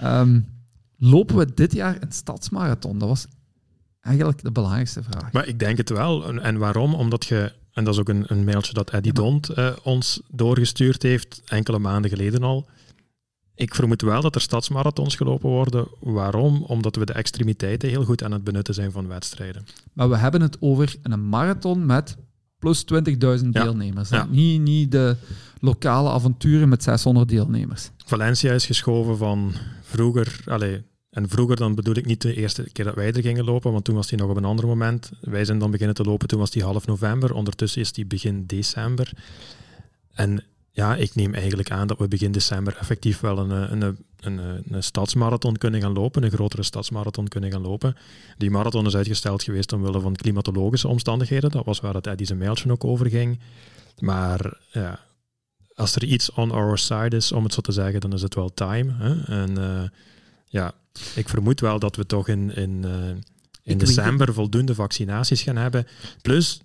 Speaker 2: Ehm, lopen we dit jaar een stadsmarathon? Dat was eigenlijk de belangrijkste vraag.
Speaker 1: Maar ik denk het wel. En waarom? Omdat je, en dat is ook een, een mailtje dat Eddie Dont eh, ons doorgestuurd heeft, enkele maanden geleden al. Ik vermoed wel dat er stadsmarathons gelopen worden. Waarom? Omdat we de extremiteiten heel goed aan het benutten zijn van wedstrijden.
Speaker 2: Maar we hebben het over een marathon met plus 20.000
Speaker 1: Ja.
Speaker 2: deelnemers.
Speaker 1: Ja.
Speaker 2: Niet, niet de lokale avonturen met 600 deelnemers.
Speaker 1: Valencia is geschoven van vroeger, allee, en vroeger dan bedoel ik niet de eerste keer dat wij er gingen lopen, want toen was die nog op een ander moment. Wij zijn dan beginnen te lopen, toen was die half november, ondertussen is die begin december. En ja, ik neem eigenlijk aan dat we begin december effectief wel een, eh, een, een, een, een stadsmarathon kunnen gaan lopen, een grotere stadsmarathon kunnen gaan lopen. Die marathon is uitgesteld geweest omwille van klimatologische omstandigheden, dat was waar het Eddie zijn mailtje ook over ging. Maar ja, als er iets on our side is, om het zo te zeggen, dan is het wel time. Hè? En eh, ja, ik vermoed wel dat we toch in, in, eh, in december voldoende vaccinaties gaan hebben. Plus,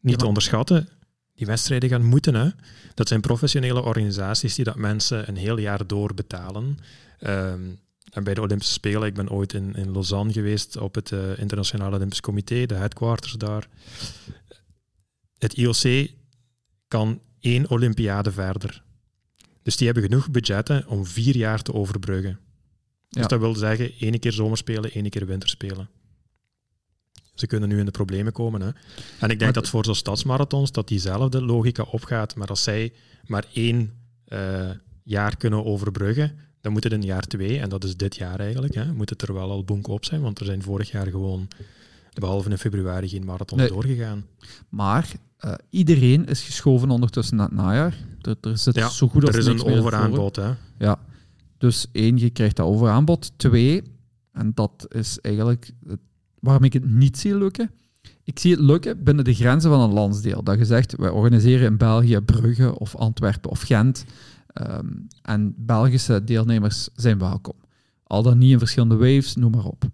Speaker 1: niet
Speaker 2: Ja,
Speaker 1: te onderschatten, die wedstrijden gaan moeten. Hè? Dat zijn professionele organisaties die dat mensen een heel jaar door betalen. Ehm, en bij de Olympische Spelen, ik ben ooit in, in Lausanne geweest op het eh, Internationale Olympisch Comité, de headquarters daar. het IOC kan één Olympiade verder. Dus die hebben genoeg budgetten om vier jaar te overbruggen. Dus dat wil zeggen, één keer zomerspelen, één keer winterspelen. Ze kunnen nu in de problemen komen. Hè. En ik denk
Speaker 2: Maar-
Speaker 1: dat voor zo'n stadsmarathons dat diezelfde logica opgaat. Maar als zij maar één eh, jaar kunnen overbruggen, dan moet het in jaar twee, en dat is dit jaar eigenlijk, hè, moet het er wel al bonk op zijn. Want er zijn vorig jaar gewoon, behalve in februari, geen marathons
Speaker 2: Nee.
Speaker 1: doorgegaan.
Speaker 2: Maar eh, iedereen is geschoven ondertussen naar het najaar. Er, er zit
Speaker 1: Ja,
Speaker 2: zo goed als
Speaker 1: Er is een overaanbod. Hè.
Speaker 2: Ja. Dus één, je krijgt dat overaanbod. Twee, en dat is eigenlijk waarom ik het niet zie lukken. Ik zie het lukken binnen de grenzen van een landsdeel. Dat je zegt, wij organiseren in België Brugge of Antwerpen of Gent. ehm, en Belgische deelnemers zijn welkom. Al dan niet in verschillende waves, noem maar op.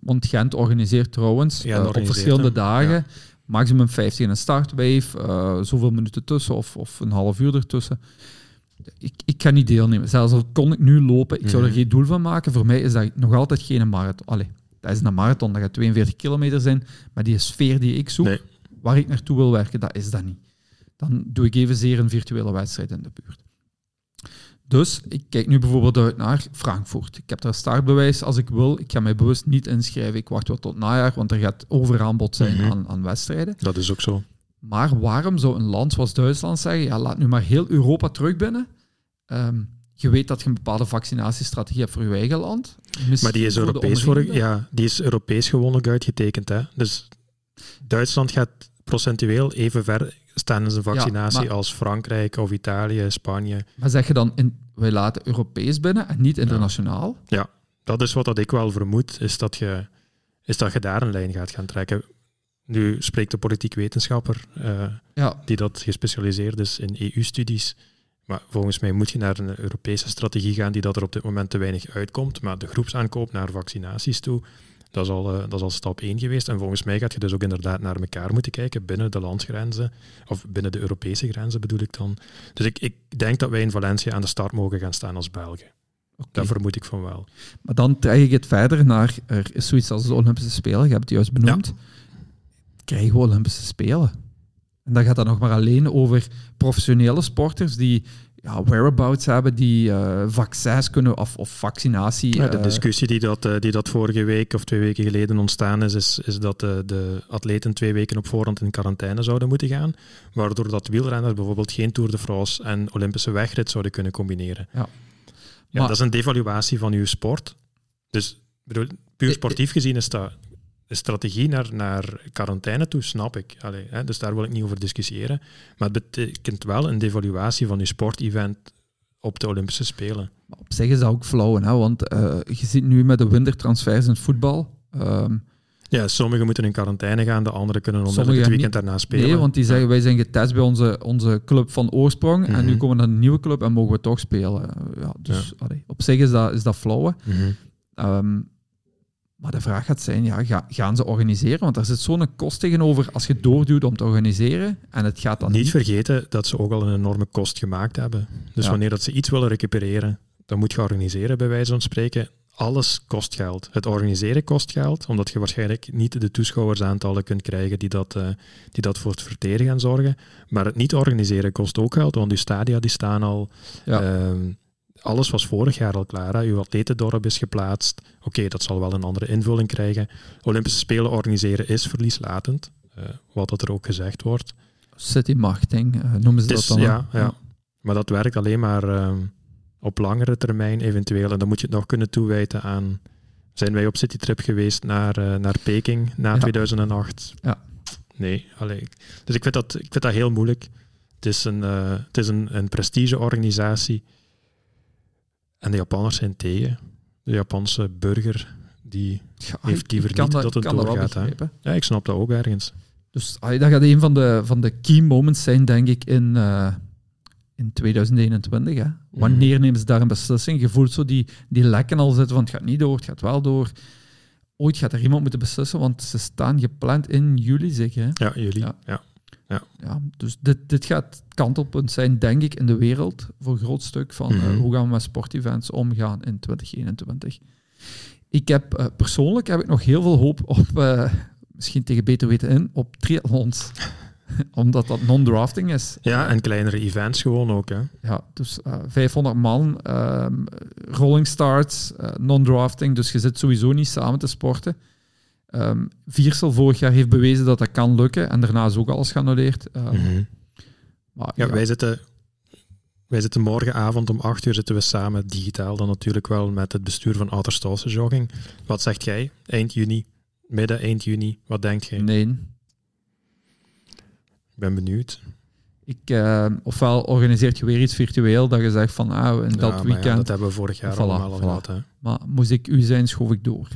Speaker 2: Want Gent organiseert trouwens
Speaker 1: Ja,
Speaker 2: eh, op verschillende dagen
Speaker 1: Ja.
Speaker 2: maximum 15 in een startwave, eh, zoveel minuten tussen of, of een half uur ertussen. Ik, ik ga niet deelnemen. Zelfs al kon ik nu lopen, ik zou er
Speaker 1: Mhm.
Speaker 2: geen doel van maken. Voor mij is dat nog altijd geen marathon. Allee, dat is een marathon, dat gaat 42 kilometer zijn, maar die sfeer die ik zoek,
Speaker 1: Nee.
Speaker 2: waar ik naartoe wil werken, dat is dat niet. Dan doe ik evenzeer een virtuele wedstrijd in de buurt. Dus ik kijk nu bijvoorbeeld uit naar Frankfurt. Ik heb daar startbewijs als ik wil. Ik ga mij bewust niet inschrijven. Ik wacht wel tot najaar, want er gaat overaanbod zijn
Speaker 1: Mhm.
Speaker 2: aan, aan wedstrijden.
Speaker 1: Dat is ook zo.
Speaker 2: Maar waarom zou een land zoals Duitsland zeggen, ja, laat nu maar heel Europa terug binnen? Ehm, je weet dat je een bepaalde vaccinatiestrategie hebt voor je eigen land.
Speaker 1: Maar die is Europees, voor, ja, die is Europees gewoon ook uitgetekend. Hè? Dus Duitsland gaat procentueel even ver staan in zijn
Speaker 2: Ja,
Speaker 1: vaccinatie
Speaker 2: maar-
Speaker 1: als Frankrijk of Italië, Spanje.
Speaker 2: Maar zeg je dan, in, wij laten Europees binnen en niet internationaal?
Speaker 1: Dat is wat dat ik wel vermoed, is dat je, is dat je daar een lijn gaat gaan trekken. Nu spreekt de politiek wetenschapper eh,
Speaker 2: Ja,
Speaker 1: die dat gespecialiseerd is in EU-studies. Maar volgens mij moet je naar een Europese strategie gaan die dat er op dit moment te weinig uitkomt. Maar de groepsaankoop naar vaccinaties toe, dat is al, eh, dat is al stap 1 geweest. En volgens mij gaat je dus ook inderdaad naar elkaar moeten kijken binnen de landsgrenzen, of binnen de Europese grenzen bedoel ik dan. Dus ik, ik denk dat wij in Valencia aan de start mogen gaan staan als Belgen.
Speaker 2: oké.
Speaker 1: Dat vermoed ik van wel.
Speaker 2: Maar dan trek ik het verder naar, er is zoiets als de Olympische Spelen, je hebt het juist benoemd. Krijgen we Olympische Spelen? En dan gaat dat nog maar alleen over professionele sporters die ja, whereabouts hebben, die eh, vaccins kunnen, of, of vaccinatie...
Speaker 1: Ja, de
Speaker 2: eh,
Speaker 1: discussie die dat, eh, die dat vorige week of twee weken geleden ontstaan is, is, is dat de, de atleten twee weken op voorhand in quarantaine zouden moeten gaan, waardoor dat wielrenners bijvoorbeeld geen Tour de France en Olympische wegrit zouden kunnen combineren.
Speaker 2: Ja.
Speaker 1: Ja,
Speaker 2: Maar-
Speaker 1: dat is een devaluatie van uw sport. Dus bedoel, puur sportief gezien is dat de strategie naar, naar quarantaine toe, snap ik. Allee, hè, dus daar wil ik niet over discussiëren. Maar het betekent wel een devaluatie van uw sportevent op de Olympische Spelen.
Speaker 2: Op zich is dat ook flauw, hè? want eh, je ziet nu met de wintertransfers in het voetbal... ehm,
Speaker 1: Ja, sommigen moeten in quarantaine gaan, de anderen kunnen onmiddellijk het
Speaker 2: niet.
Speaker 1: weekend daarna spelen.
Speaker 2: nee, want die zeggen, wij zijn getest bij onze, onze club van oorsprong en nu
Speaker 1: Mhm.
Speaker 2: komen we naar een nieuwe club en mogen we toch spelen. Eh, Ja, dus allee, op zich is dat, is dat flauw.
Speaker 1: Mhm.
Speaker 2: Ehm, maar de vraag gaat zijn, ja, ga- gaan ze organiseren? Want er zit zo'n kost tegenover als je doorduwt om te organiseren en het gaat dan
Speaker 1: Niet
Speaker 2: niet.
Speaker 1: vergeten dat ze ook al een enorme kost gemaakt hebben. Dus
Speaker 2: Ja.
Speaker 1: wanneer dat ze iets willen recupereren, dan moet je organiseren, bij wijze van spreken. Alles kost geld. Het organiseren kost geld, omdat je waarschijnlijk niet de toeschouwersaantallen kunt krijgen die dat, eh, die dat voor het verteren gaan zorgen. Maar het niet organiseren kost ook geld, want die stadia die staan al.
Speaker 2: Ja.
Speaker 1: Ehm, alles was vorig jaar al klaar. Hè. Uw atletendorp is geplaatst. Oké, dat zal wel een andere invulling krijgen. Olympische Spelen organiseren is verlieslatend, eh, wat dat er ook gezegd wordt.
Speaker 2: City marketing, eh, noemen ze dat dan.
Speaker 1: ja, ja. Maar dat werkt alleen maar ehm, op langere termijn eventueel. En dan moet je het nog kunnen toewijten aan... Zijn wij op citytrip geweest naar, eh, naar Peking na
Speaker 2: Ja.
Speaker 1: 2008?
Speaker 2: Ja.
Speaker 1: Nee, allee. Dus ik vind, dat, ik vind dat heel moeilijk. Het is een, het is een, een prestigeorganisatie. En de Japanners zijn tegen. De Japanse burger, die...
Speaker 2: Ja,
Speaker 1: Heeft liever
Speaker 2: kan
Speaker 1: niet
Speaker 2: dat,
Speaker 1: dat het
Speaker 2: dat
Speaker 1: doorgaat,
Speaker 2: begrijpen.
Speaker 1: Ja, ik snap dat ook ergens.
Speaker 2: Dus allee, dat gaat een van de, van de key moments zijn, denk ik, in, eh, in 2021. Hè. Wanneer nemen ze daar een beslissing? Je voelt zo die, die lekken al zitten van het gaat niet door, het gaat wel door. Ooit gaat er iemand moeten beslissen, want ze staan gepland in juli, zeker. Hè?
Speaker 1: Ja, jullie.
Speaker 2: Ja.
Speaker 1: Ja.
Speaker 2: Ja, dus dit, dit gaat het kantelpunt zijn, denk ik, in de wereld voor een groot stuk van eh,
Speaker 1: Mhm.
Speaker 2: hoe gaan we met sportevents omgaan in 2021. Ik heb eh, persoonlijk heb ik nog heel veel hoop op, eh, misschien tegen beter weten in, op triathlons. Omdat dat non-drafting is.
Speaker 1: Ja, en kleinere events gewoon ook. Hè.
Speaker 2: Ja, dus uh, 500 man, ehm, rolling starts, non-drafting. Dus je zit sowieso niet samen te sporten. Um, Viersel vorig jaar heeft bewezen dat dat kan lukken. En daarna is ook alles geannuleerd. Um, mm
Speaker 1: -hmm. maar, ja, ja, Wij, zitten, wij zitten morgenavond om 8 uur zitten we samen digitaal dan natuurlijk wel met het bestuur van Outerstalse Jogging. Wat zegt jij? Eind juni, midden, eind juni. Wat denkt jij?
Speaker 2: Nee.
Speaker 1: Ik ben benieuwd.
Speaker 2: Ik, uh, ofwel organiseert je weer iets virtueel dat je zegt van ah, in dat weekend. Ja,
Speaker 1: dat hebben we vorig jaar voilà, allemaal al gehad. Hè.
Speaker 2: Maar moest ik u zijn, schoof ik door.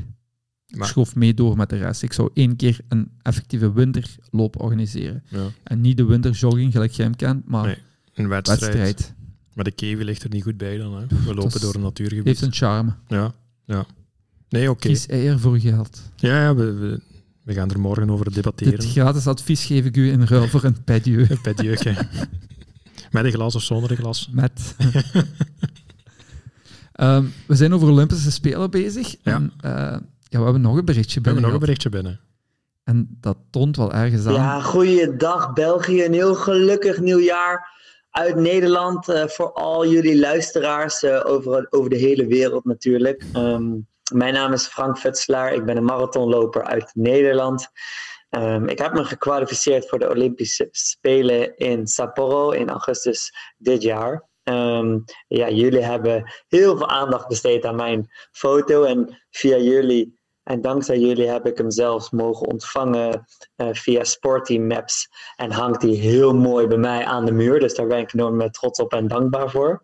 Speaker 2: Maar... schoof mee door met de rest. Ik zou één keer een effectieve winterloop organiseren.
Speaker 1: Ja.
Speaker 2: En niet de winterjogging, gelijk jij hem kent, maar
Speaker 1: nee, een wedstrijd. wedstrijd. Maar de Kevi ligt er niet goed bij dan. Hè. We lopen door een natuurgebied.
Speaker 2: heeft een charme.
Speaker 1: Ja, ja. Nee, oké. Okay.
Speaker 2: Kies eier voor geld.
Speaker 1: Ja, ja we, we, we, gaan er morgen over debatteren.
Speaker 2: Dit gratis advies geef ik u in ruil voor een pedieu.
Speaker 1: een pedieu, Met een glas of zonder een glas?
Speaker 2: Met. um, we zijn over Olympische Spelen bezig.
Speaker 1: Ja.
Speaker 2: En, uh, ja, we hebben nog een berichtje binnen.
Speaker 1: We hebben nog een berichtje binnen.
Speaker 2: En dat toont wel ergens aan.
Speaker 4: Ja, goeiedag België. Een heel gelukkig nieuwjaar uit Nederland uh, voor al jullie luisteraars uh, over, over de hele wereld natuurlijk. Um, mijn naam is Frank Vetselaar. Ik ben een marathonloper uit Nederland. Um, ik heb me gekwalificeerd voor de Olympische Spelen in Sapporo in augustus dit jaar. Um, ja, jullie hebben heel veel aandacht besteed aan mijn foto en via jullie en dankzij jullie heb ik hem zelfs mogen ontvangen uh, via Sporty Maps. En hangt hij heel mooi bij mij aan de muur. Dus daar ben ik enorm trots op en dankbaar voor.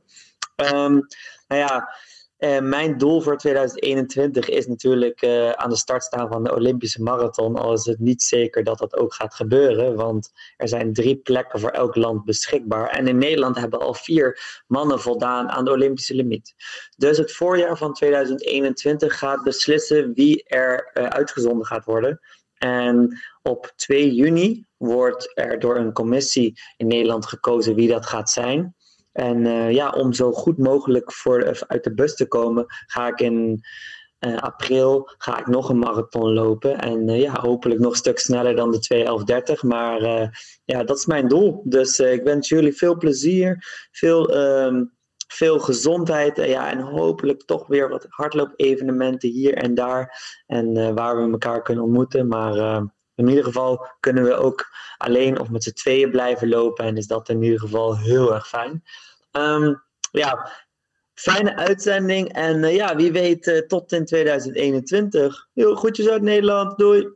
Speaker 4: Um, nou ja, uh, mijn doel voor 2021 is natuurlijk uh, aan de start staan van de Olympische Marathon. Al is het niet zeker dat dat ook gaat gebeuren, want er zijn drie plekken voor elk land beschikbaar. En in Nederland hebben al vier mannen voldaan aan de Olympische limiet. Dus het voorjaar van 2021 gaat beslissen wie er uh, uitgezonden gaat worden. En op 2 juni wordt er door een commissie in Nederland gekozen wie dat gaat zijn. En uh, ja, om zo goed mogelijk voor, uit de bus te komen, ga ik in uh, april ga ik nog een marathon lopen. En ja, hopelijk nog een stuk sneller dan de 2.11.30. Maar ja, dat is mijn doel. Dus ik wens jullie veel plezier, veel, um, veel gezondheid. ja, en hopelijk toch weer wat hardloop-evenementen hier en daar. En waar we elkaar kunnen ontmoeten. Maar in ieder geval kunnen we ook alleen of met z'n tweeën blijven lopen. En is dat in ieder geval heel erg fijn. Um, ja, fijne uitzending. En uh, ja, wie weet uh, tot in 2021. Heel goedjes uit Nederland. Doei.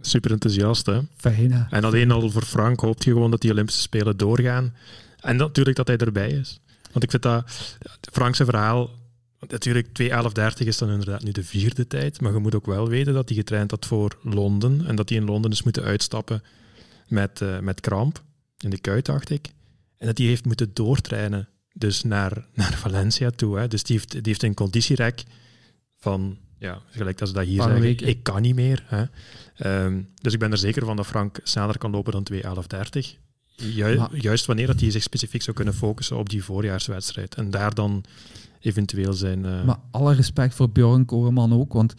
Speaker 1: Super enthousiast, hè?
Speaker 2: Fijn,
Speaker 1: En alleen al voor Frank hoopt je gewoon dat die Olympische Spelen doorgaan. En natuurlijk dat hij erbij is. Want ik vind dat Frank's verhaal Natuurlijk, 2.11.30 is dan inderdaad nu de vierde tijd, maar je moet ook wel weten dat hij getraind had voor Londen en dat hij in Londen is moeten uitstappen met, uh, met kramp in de kuit, dacht ik. En dat hij heeft moeten doortrainen dus naar, naar Valencia toe. Hè. Dus die heeft, die heeft een conditierek van, ja, gelijk als ze dat hier zeggen, ik kan niet meer. Hè. Um, dus ik ben er zeker van dat Frank sneller kan lopen dan 2.11.30. Ju maar, juist wanneer dat hij zich specifiek zou kunnen focussen op die voorjaarswedstrijd. En daar dan eventueel zijn... Uh...
Speaker 2: Maar alle respect voor Bjorn Koreman ook, want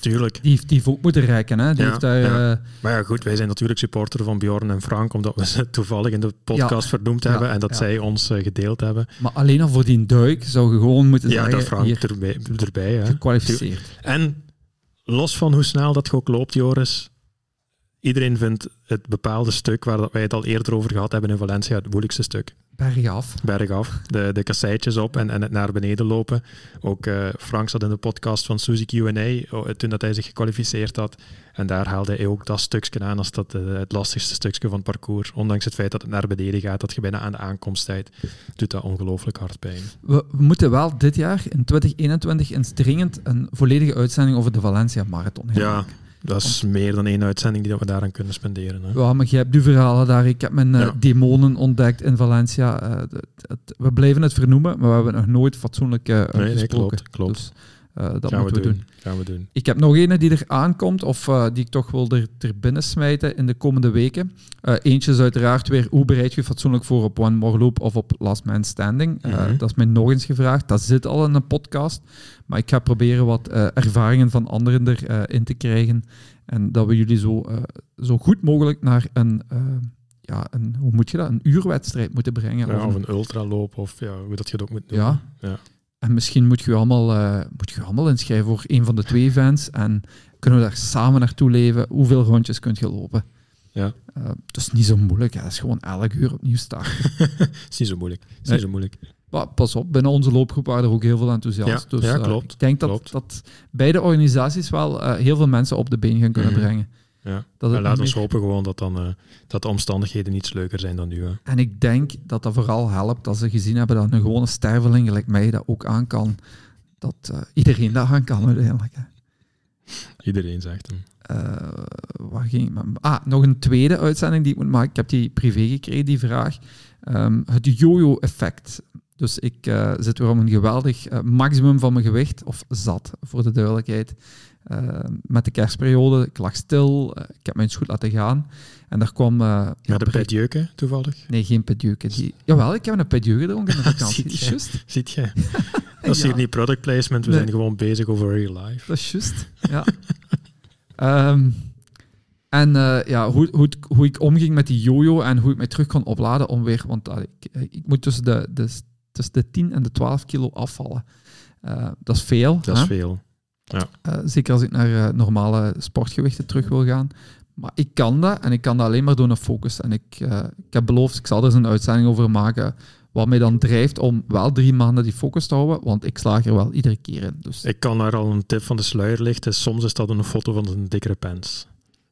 Speaker 1: Tuurlijk.
Speaker 2: Die heeft, die heeft ook moeten rijken. Hè? Die
Speaker 1: ja,
Speaker 2: heeft daar,
Speaker 1: ja.
Speaker 2: Uh...
Speaker 1: Maar ja, goed, wij zijn natuurlijk supporter van Bjorn en Frank, omdat we ze toevallig in de podcast ja, vernoemd hebben en dat zij ons uh, gedeeld hebben.
Speaker 2: Maar alleen al voor die duik zou je gewoon moeten
Speaker 1: ja,
Speaker 2: zeggen...
Speaker 1: Ja, Frank hier, erbij. erbij hè.
Speaker 2: Gekwalificeerd.
Speaker 1: En los van hoe snel dat ook loopt, Joris, iedereen vindt het bepaalde stuk waar wij het al eerder over gehad hebben in Valencia het moeilijkste stuk.
Speaker 2: Bergaf.
Speaker 1: Bergaf. De, de kasseitjes op en, en het naar beneden lopen. Ook uh, Frank zat in de podcast van Suzy Q&A toen dat hij zich gekwalificeerd had. En daar haalde hij ook dat stukje aan als dat, uh, het lastigste stukje van het parcours. Ondanks het feit dat het naar beneden gaat, dat je bijna aan de aankomsttijd doet dat ongelooflijk hard pijn.
Speaker 2: We, we, moeten wel dit jaar, in 2021, eens dringend een volledige uitzending over de Valencia Marathon hebben.
Speaker 1: Ja. Dat is meer dan één uitzending die we daaraan kunnen spenderen. Hè.
Speaker 2: Ja, maar je hebt nu verhalen daar. Ik heb mijn uh, demonen ontdekt in Valencia. Uh, het, het, we blijven het vernoemen, maar we hebben nog nooit fatsoenlijk uh,
Speaker 1: nee, klopt. klopt. Dus,
Speaker 2: Uh, dat
Speaker 1: Gaan
Speaker 2: moeten we doen.
Speaker 1: Gaan we doen.
Speaker 2: Ik heb nog een die er aankomt, of uh, die ik toch wil er, er binnen smijten in de komende weken. Uh, eentje is uiteraard weer, hoe bereid je fatsoenlijk voor op One More Loop of op Last Man Standing? -hmm. Dat is mij nog eens gevraagd. Dat zit al in een podcast. Maar ik ga proberen wat ervaringen van anderen erin te krijgen. En dat we jullie zo, zo goed mogelijk naar een ja, een, hoe moet je dat, een uurwedstrijd moeten brengen.
Speaker 1: Ja, of een, ultraloop, of ja, hoe dat je dat ook moet doen.
Speaker 2: Ja.
Speaker 1: ja.
Speaker 2: En misschien moet je allemaal, uh, moet je allemaal inschrijven voor een van de twee events. En kunnen we daar samen naartoe leven. Hoeveel rondjes kunt je lopen?
Speaker 1: Ja.
Speaker 2: Uh, het is niet zo moeilijk. Het is gewoon elk uur opnieuw starten.
Speaker 1: Het is niet zo moeilijk. Het is niet zo moeilijk.
Speaker 2: Maar pas op, binnen onze loopgroep waren er ook heel veel enthousiast.
Speaker 1: Ja,
Speaker 2: dus
Speaker 1: ja,
Speaker 2: eh,
Speaker 1: klopt,
Speaker 2: ik denk dat,
Speaker 1: klopt.
Speaker 2: dat beide organisaties wel eh, heel veel mensen op de been gaan kunnen
Speaker 1: Mhm.
Speaker 2: brengen.
Speaker 1: Ja.
Speaker 2: Dat
Speaker 1: Maar
Speaker 2: het
Speaker 1: laat ons
Speaker 2: meer-
Speaker 1: hopen gewoon dat, dan, eh, dat de omstandigheden iets leuker zijn dan nu. Hè.
Speaker 2: En ik denk dat dat vooral helpt als ze gezien hebben dat een gewone sterveling, gelijk mij, dat ook aan kan. Dat eh, iedereen dat aan kan uiteindelijk. hè.
Speaker 1: Iedereen zegt hem.
Speaker 2: Eh, waar ging Ah, nog een tweede uitzending die ik moet maken. Ik heb die privé gekregen, die vraag. Ehm, het yo-yo-effect. Dus ik eh, zit weer op een geweldig maximum van mijn gewicht, of zat, voor de duidelijkheid. Eh, met de kerstperiode, ik lag stil, eh, ik heb mijn goed laten gaan. En daar kwam... eh, ja, bericht-
Speaker 1: petjeuken, toevallig.
Speaker 2: Nee, geen pedjeuke. Die... Jawel, ik heb een pedjeuke gedronken in de vakantie.
Speaker 1: Zie
Speaker 2: Dat is
Speaker 1: je.
Speaker 2: juist.
Speaker 1: Ziet je? Dat is
Speaker 2: Ja.
Speaker 1: hier niet product placement, we
Speaker 2: Nee.
Speaker 1: zijn gewoon bezig over real life.
Speaker 2: Dat is juist, ja. Ehm, en ja, hoe, hoe, hoe ik omging met die jojo en hoe ik mij terug kon opladen om weer... Want ik, ik moet tussen de, de, tussen de 10 en de 12 kilo afvallen. Dat is veel.
Speaker 1: Dat is
Speaker 2: hè?
Speaker 1: Veel.
Speaker 2: Eh, zeker als ik naar eh, normale sportgewichten terug wil gaan. Maar ik kan dat en ik kan dat alleen maar door een focus. En ik, eh, ik heb beloofd, ik zal er eens een uitzending over maken. Wat mij dan drijft om wel drie maanden die focus te houden. Want ik slaag er wel iedere keer in. Dus
Speaker 1: Ik kan daar al een tip van de sluier lichten. Soms is dat een foto van een dikkere pens.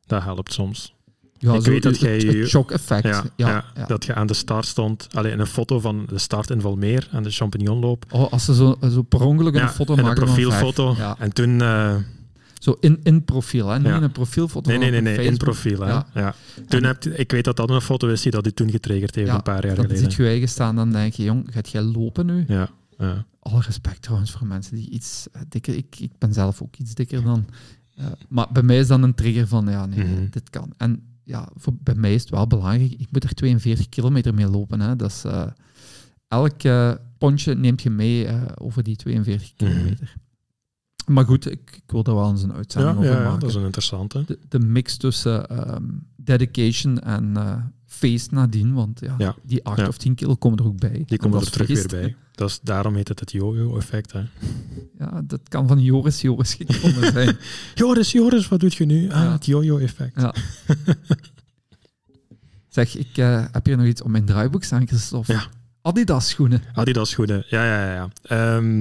Speaker 1: Dat helpt soms.
Speaker 2: Ja,
Speaker 1: ik
Speaker 2: zo
Speaker 1: weet dat
Speaker 2: het-
Speaker 1: jij
Speaker 2: het,
Speaker 1: je-
Speaker 2: het shock-effect.
Speaker 1: Ja,
Speaker 2: Ja,
Speaker 1: ja,
Speaker 2: ja.
Speaker 1: Dat je aan de start stond. Alleen een foto van de start in Valmeer aan de champignonloop.
Speaker 2: Oh, als ze zo, zo per ongeluk een foto
Speaker 1: en een
Speaker 2: maken van
Speaker 1: profielfoto. En toen... eh,
Speaker 2: Zo in, in profiel, hè? niet in een profielfoto.
Speaker 1: nee, nee, nee, in profiel. Hè.
Speaker 2: Ja.
Speaker 1: Toen
Speaker 2: En-
Speaker 1: ik weet dat dat een foto is die dat toen getriggerd heeft,
Speaker 2: Ja,
Speaker 1: een paar jaar geleden.
Speaker 2: ziet je eigen staan, dan denk je, jong, gaat jij lopen nu?
Speaker 1: Ja, ja.
Speaker 2: Alle respect trouwens voor mensen die iets eh, dikker... Ik, ik ben zelf ook iets dikker dan... eh, maar bij mij is dan een trigger van, ja, nee,
Speaker 1: Mhm.
Speaker 2: dit kan. En ja, voor, bij mij is het wel belangrijk. Ik moet er 42 kilometer mee lopen. Hè. Dat is, eh, elk eh, pondje neemt je mee eh, over die 42
Speaker 1: Mhm.
Speaker 2: kilometer. Maar goed, ik, ik wil daar wel eens een uitzending
Speaker 1: Ja,
Speaker 2: over
Speaker 1: ja,
Speaker 2: maken.
Speaker 1: dat is een interessante.
Speaker 2: de, de mix tussen ehm, dedication en feest nadien. Want ja,
Speaker 1: Ja.
Speaker 2: die 8
Speaker 1: Ja.
Speaker 2: of 10 kilo komen er ook bij.
Speaker 1: Die
Speaker 2: En
Speaker 1: komen er terug weer bij. Dat is, daarom heet het het yo-yo-effect. hè.
Speaker 2: hè. Ja, dat kan van Joris Joris gekomen zijn.
Speaker 1: Joris, Joris, wat doet je nu? Ah,
Speaker 2: Ja.
Speaker 1: het yo-yo-effect.
Speaker 2: Ja. zeg, ik eh, heb hier nog iets op mijn draaiboek staan, Christophe.
Speaker 1: Ja.
Speaker 2: Adidas schoenen.
Speaker 1: Adidas schoenen. Ja, ja, ja. Ehm,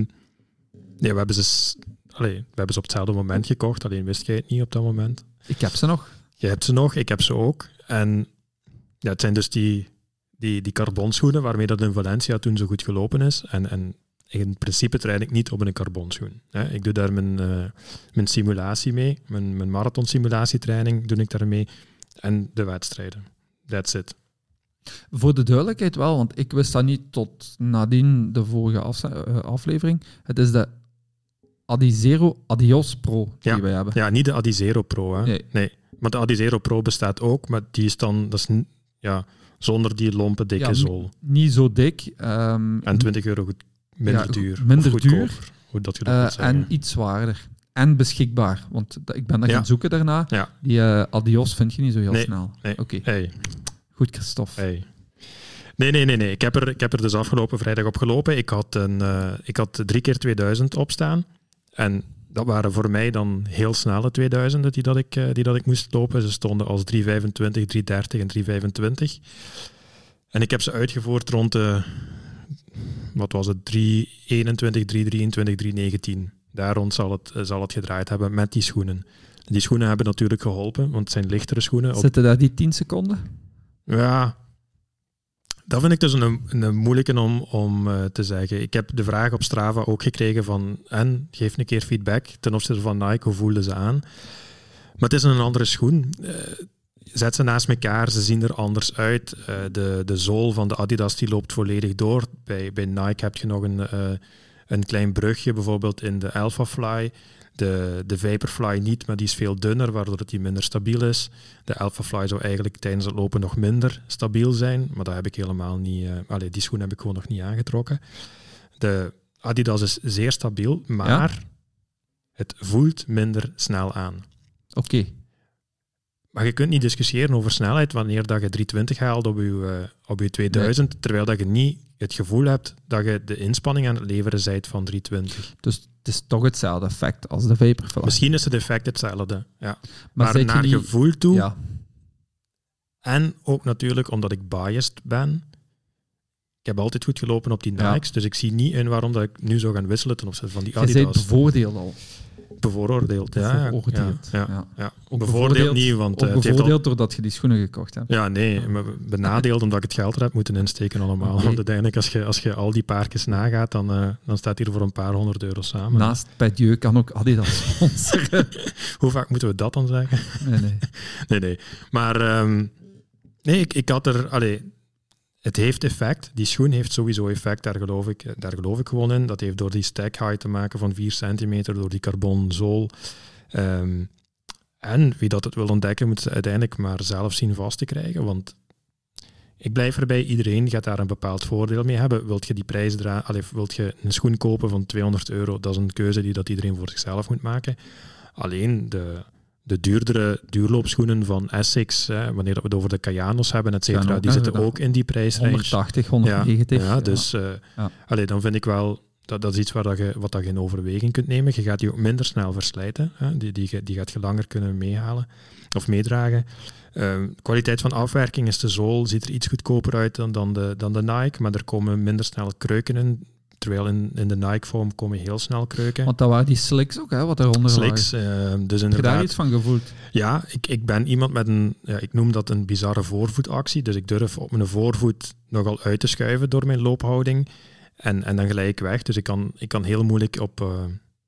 Speaker 1: nee, we hebben, ze, allee, we hebben ze op hetzelfde moment gekocht, alleen wist jij het niet op dat moment.
Speaker 2: Ik heb ze nog.
Speaker 1: Je hebt ze nog, ik heb ze ook. En ja, het zijn dus die, die, die carbonschoenen waarmee dat in Valencia toen zo goed gelopen is. En, en in principe train ik niet op een carbonschoen. Ik doe daar mijn, eh, mijn simulatie mee, mijn, mijn marathon simulatietraining doe ik daarmee. En de wedstrijden. That's it.
Speaker 2: Voor de duidelijkheid wel, want ik wist dat niet tot nadien de vorige eh, aflevering. Het is de Adizero Adios Pro die
Speaker 1: Ja.
Speaker 2: wij hebben.
Speaker 1: Ja, niet de Adizero Pro. Hè.
Speaker 2: Nee.
Speaker 1: Nee. Maar de Adizero Pro bestaat ook, maar die is dan dat is, ja, zonder die lompe, dikke
Speaker 2: Ja,
Speaker 1: zool.
Speaker 2: Niet zo dik. ehm,
Speaker 1: En 20 euro goed, minder
Speaker 2: Ja,
Speaker 1: duur.
Speaker 2: minder
Speaker 1: goedkoper,
Speaker 2: duur.
Speaker 1: Hoe dat je dat zeggen.
Speaker 2: en iets zwaarder. En beschikbaar. Want ik ben daar gaan zoeken daarna. Die eh, Adios vind je niet zo heel
Speaker 1: Nee,
Speaker 2: snel.
Speaker 1: nee.
Speaker 2: Oké,
Speaker 1: Hey,
Speaker 2: goed Christophe.
Speaker 1: hey. Nee, nee, nee, nee. Ik heb, er, ik heb er dus afgelopen vrijdag op gelopen. Ik had, een, eh, ik had drie keer 2000 opstaan. En dat waren voor mij dan heel snelle 2000 die, dat ik, eh, die dat ik moest lopen. Ze stonden als 325, 330 en 325. En ik heb ze uitgevoerd rond de, wat was het, 321, 323, 319. Daar rond zal het, eh, zal het gedraaid hebben met die schoenen. Die schoenen hebben natuurlijk geholpen, want het zijn lichtere schoenen. Op
Speaker 2: Zitten daar die 10 seconden?
Speaker 1: ja, dat vind ik dus een, een moeilijke om, om eh, te zeggen. Ik heb de vraag op Strava ook gekregen van, en geef een keer feedback ten opzichte van Nike, hoe voelden ze aan? Maar het is een andere schoen. Eh, zet ze naast elkaar, ze zien er anders uit. Eh, de, de zool van de Adidas die loopt volledig door. Bij, bij Nike heb je nog een, een klein brugje, bijvoorbeeld in de Alphafly. De, de Vaporfly niet, maar die is veel dunner, waardoor het die minder stabiel is. De Alphafly zou eigenlijk tijdens het lopen nog minder stabiel zijn, maar dat heb ik helemaal niet... Uh, allee, die schoen heb ik gewoon nog niet aangetrokken. De Adidas is zeer stabiel, maar het voelt minder snel aan.
Speaker 2: Oké.
Speaker 1: Maar je kunt niet discussiëren over snelheid wanneer dat je 320 haalt op je, uh, op je 2000, terwijl dat je niet het gevoel hebt dat je de inspanning aan het leveren zijt van 320.
Speaker 2: Dus het is toch hetzelfde effect als de Vaporfly?
Speaker 1: Misschien is het effect hetzelfde, ja. Maar, maar naar niet... gevoel toe... Ja. En ook natuurlijk omdat ik biased ben. Ik heb altijd goed gelopen op die Nikes, dus ik zie niet in waarom dat ik nu zou gaan wisselen ten opzichte van die Adidas.
Speaker 2: Je bent bevoordeeld al.
Speaker 1: Bevooroordeeld, ja.
Speaker 2: Bevoordeeld,
Speaker 1: ja. ja, ja. Bevoordeeld niet, want...
Speaker 2: Uh, bevoordeeld al... doordat je die schoenen gekocht hebt.
Speaker 1: Ja, nee, maar benadeeld omdat ik het geld er heb moeten insteken allemaal. Want uiteindelijk, als je, als je al die paartjes nagaat, dan, uh, dan staat hier voor een paar honderd euro samen.
Speaker 2: Naast Pedieu kan ook Adidas sponsoren.
Speaker 1: Hoe vaak moeten we dat dan zeggen?
Speaker 2: Nee, nee.
Speaker 1: nee, nee. Maar... Um, nee, ik, ik had er... Allee, het heeft effect. Die schoen heeft sowieso effect, daar geloof ik, daar geloof ik gewoon in. Dat heeft door die stack height te maken van 4 centimeter, door die carbon zool. Um, en wie dat het wil ontdekken, moet het uiteindelijk maar zelf zien vast te krijgen. Want ik blijf erbij, iedereen gaat daar een bepaald voordeel mee hebben. Wilt je die prijs draaien, wilt je een schoen kopen van 200 euro, dat is een keuze die dat iedereen voor zichzelf moet maken. Alleen de, de duurdere duurloopschoenen van Essex, hè, wanneer we het over de Cayanos hebben, et cetera, die zitten ook in die prijsrange.
Speaker 2: 180, 190.
Speaker 1: Ja, ja dus uh, ja. dan vind ik wel, dat, dat is iets waar dat je, wat dat je in overweging kunt nemen. Je gaat die ook minder snel verslijten. Hè. Die, die, die gaat je langer kunnen meehalen of meedragen. Uh, kwaliteit van afwerking is de zool, ziet er iets goedkoper uit dan, dan, de, dan de Nike, maar er komen minder snel kreuken in. Terwijl in, in de Nike-vorm komen heel snel kreuken.
Speaker 2: Want dat waren die slicks ook, hè, wat eronder
Speaker 1: Slicks, uh, dus inderdaad. Heb je
Speaker 2: daar iets van gevoeld?
Speaker 1: Ja, ik, ik ben iemand met een, ja, ik noem dat een bizarre voorvoetactie. Dus ik durf op mijn voorvoet nogal uit te schuiven door mijn loophouding. En, en dan gelijk weg. Dus ik kan, ik kan heel moeilijk op, uh,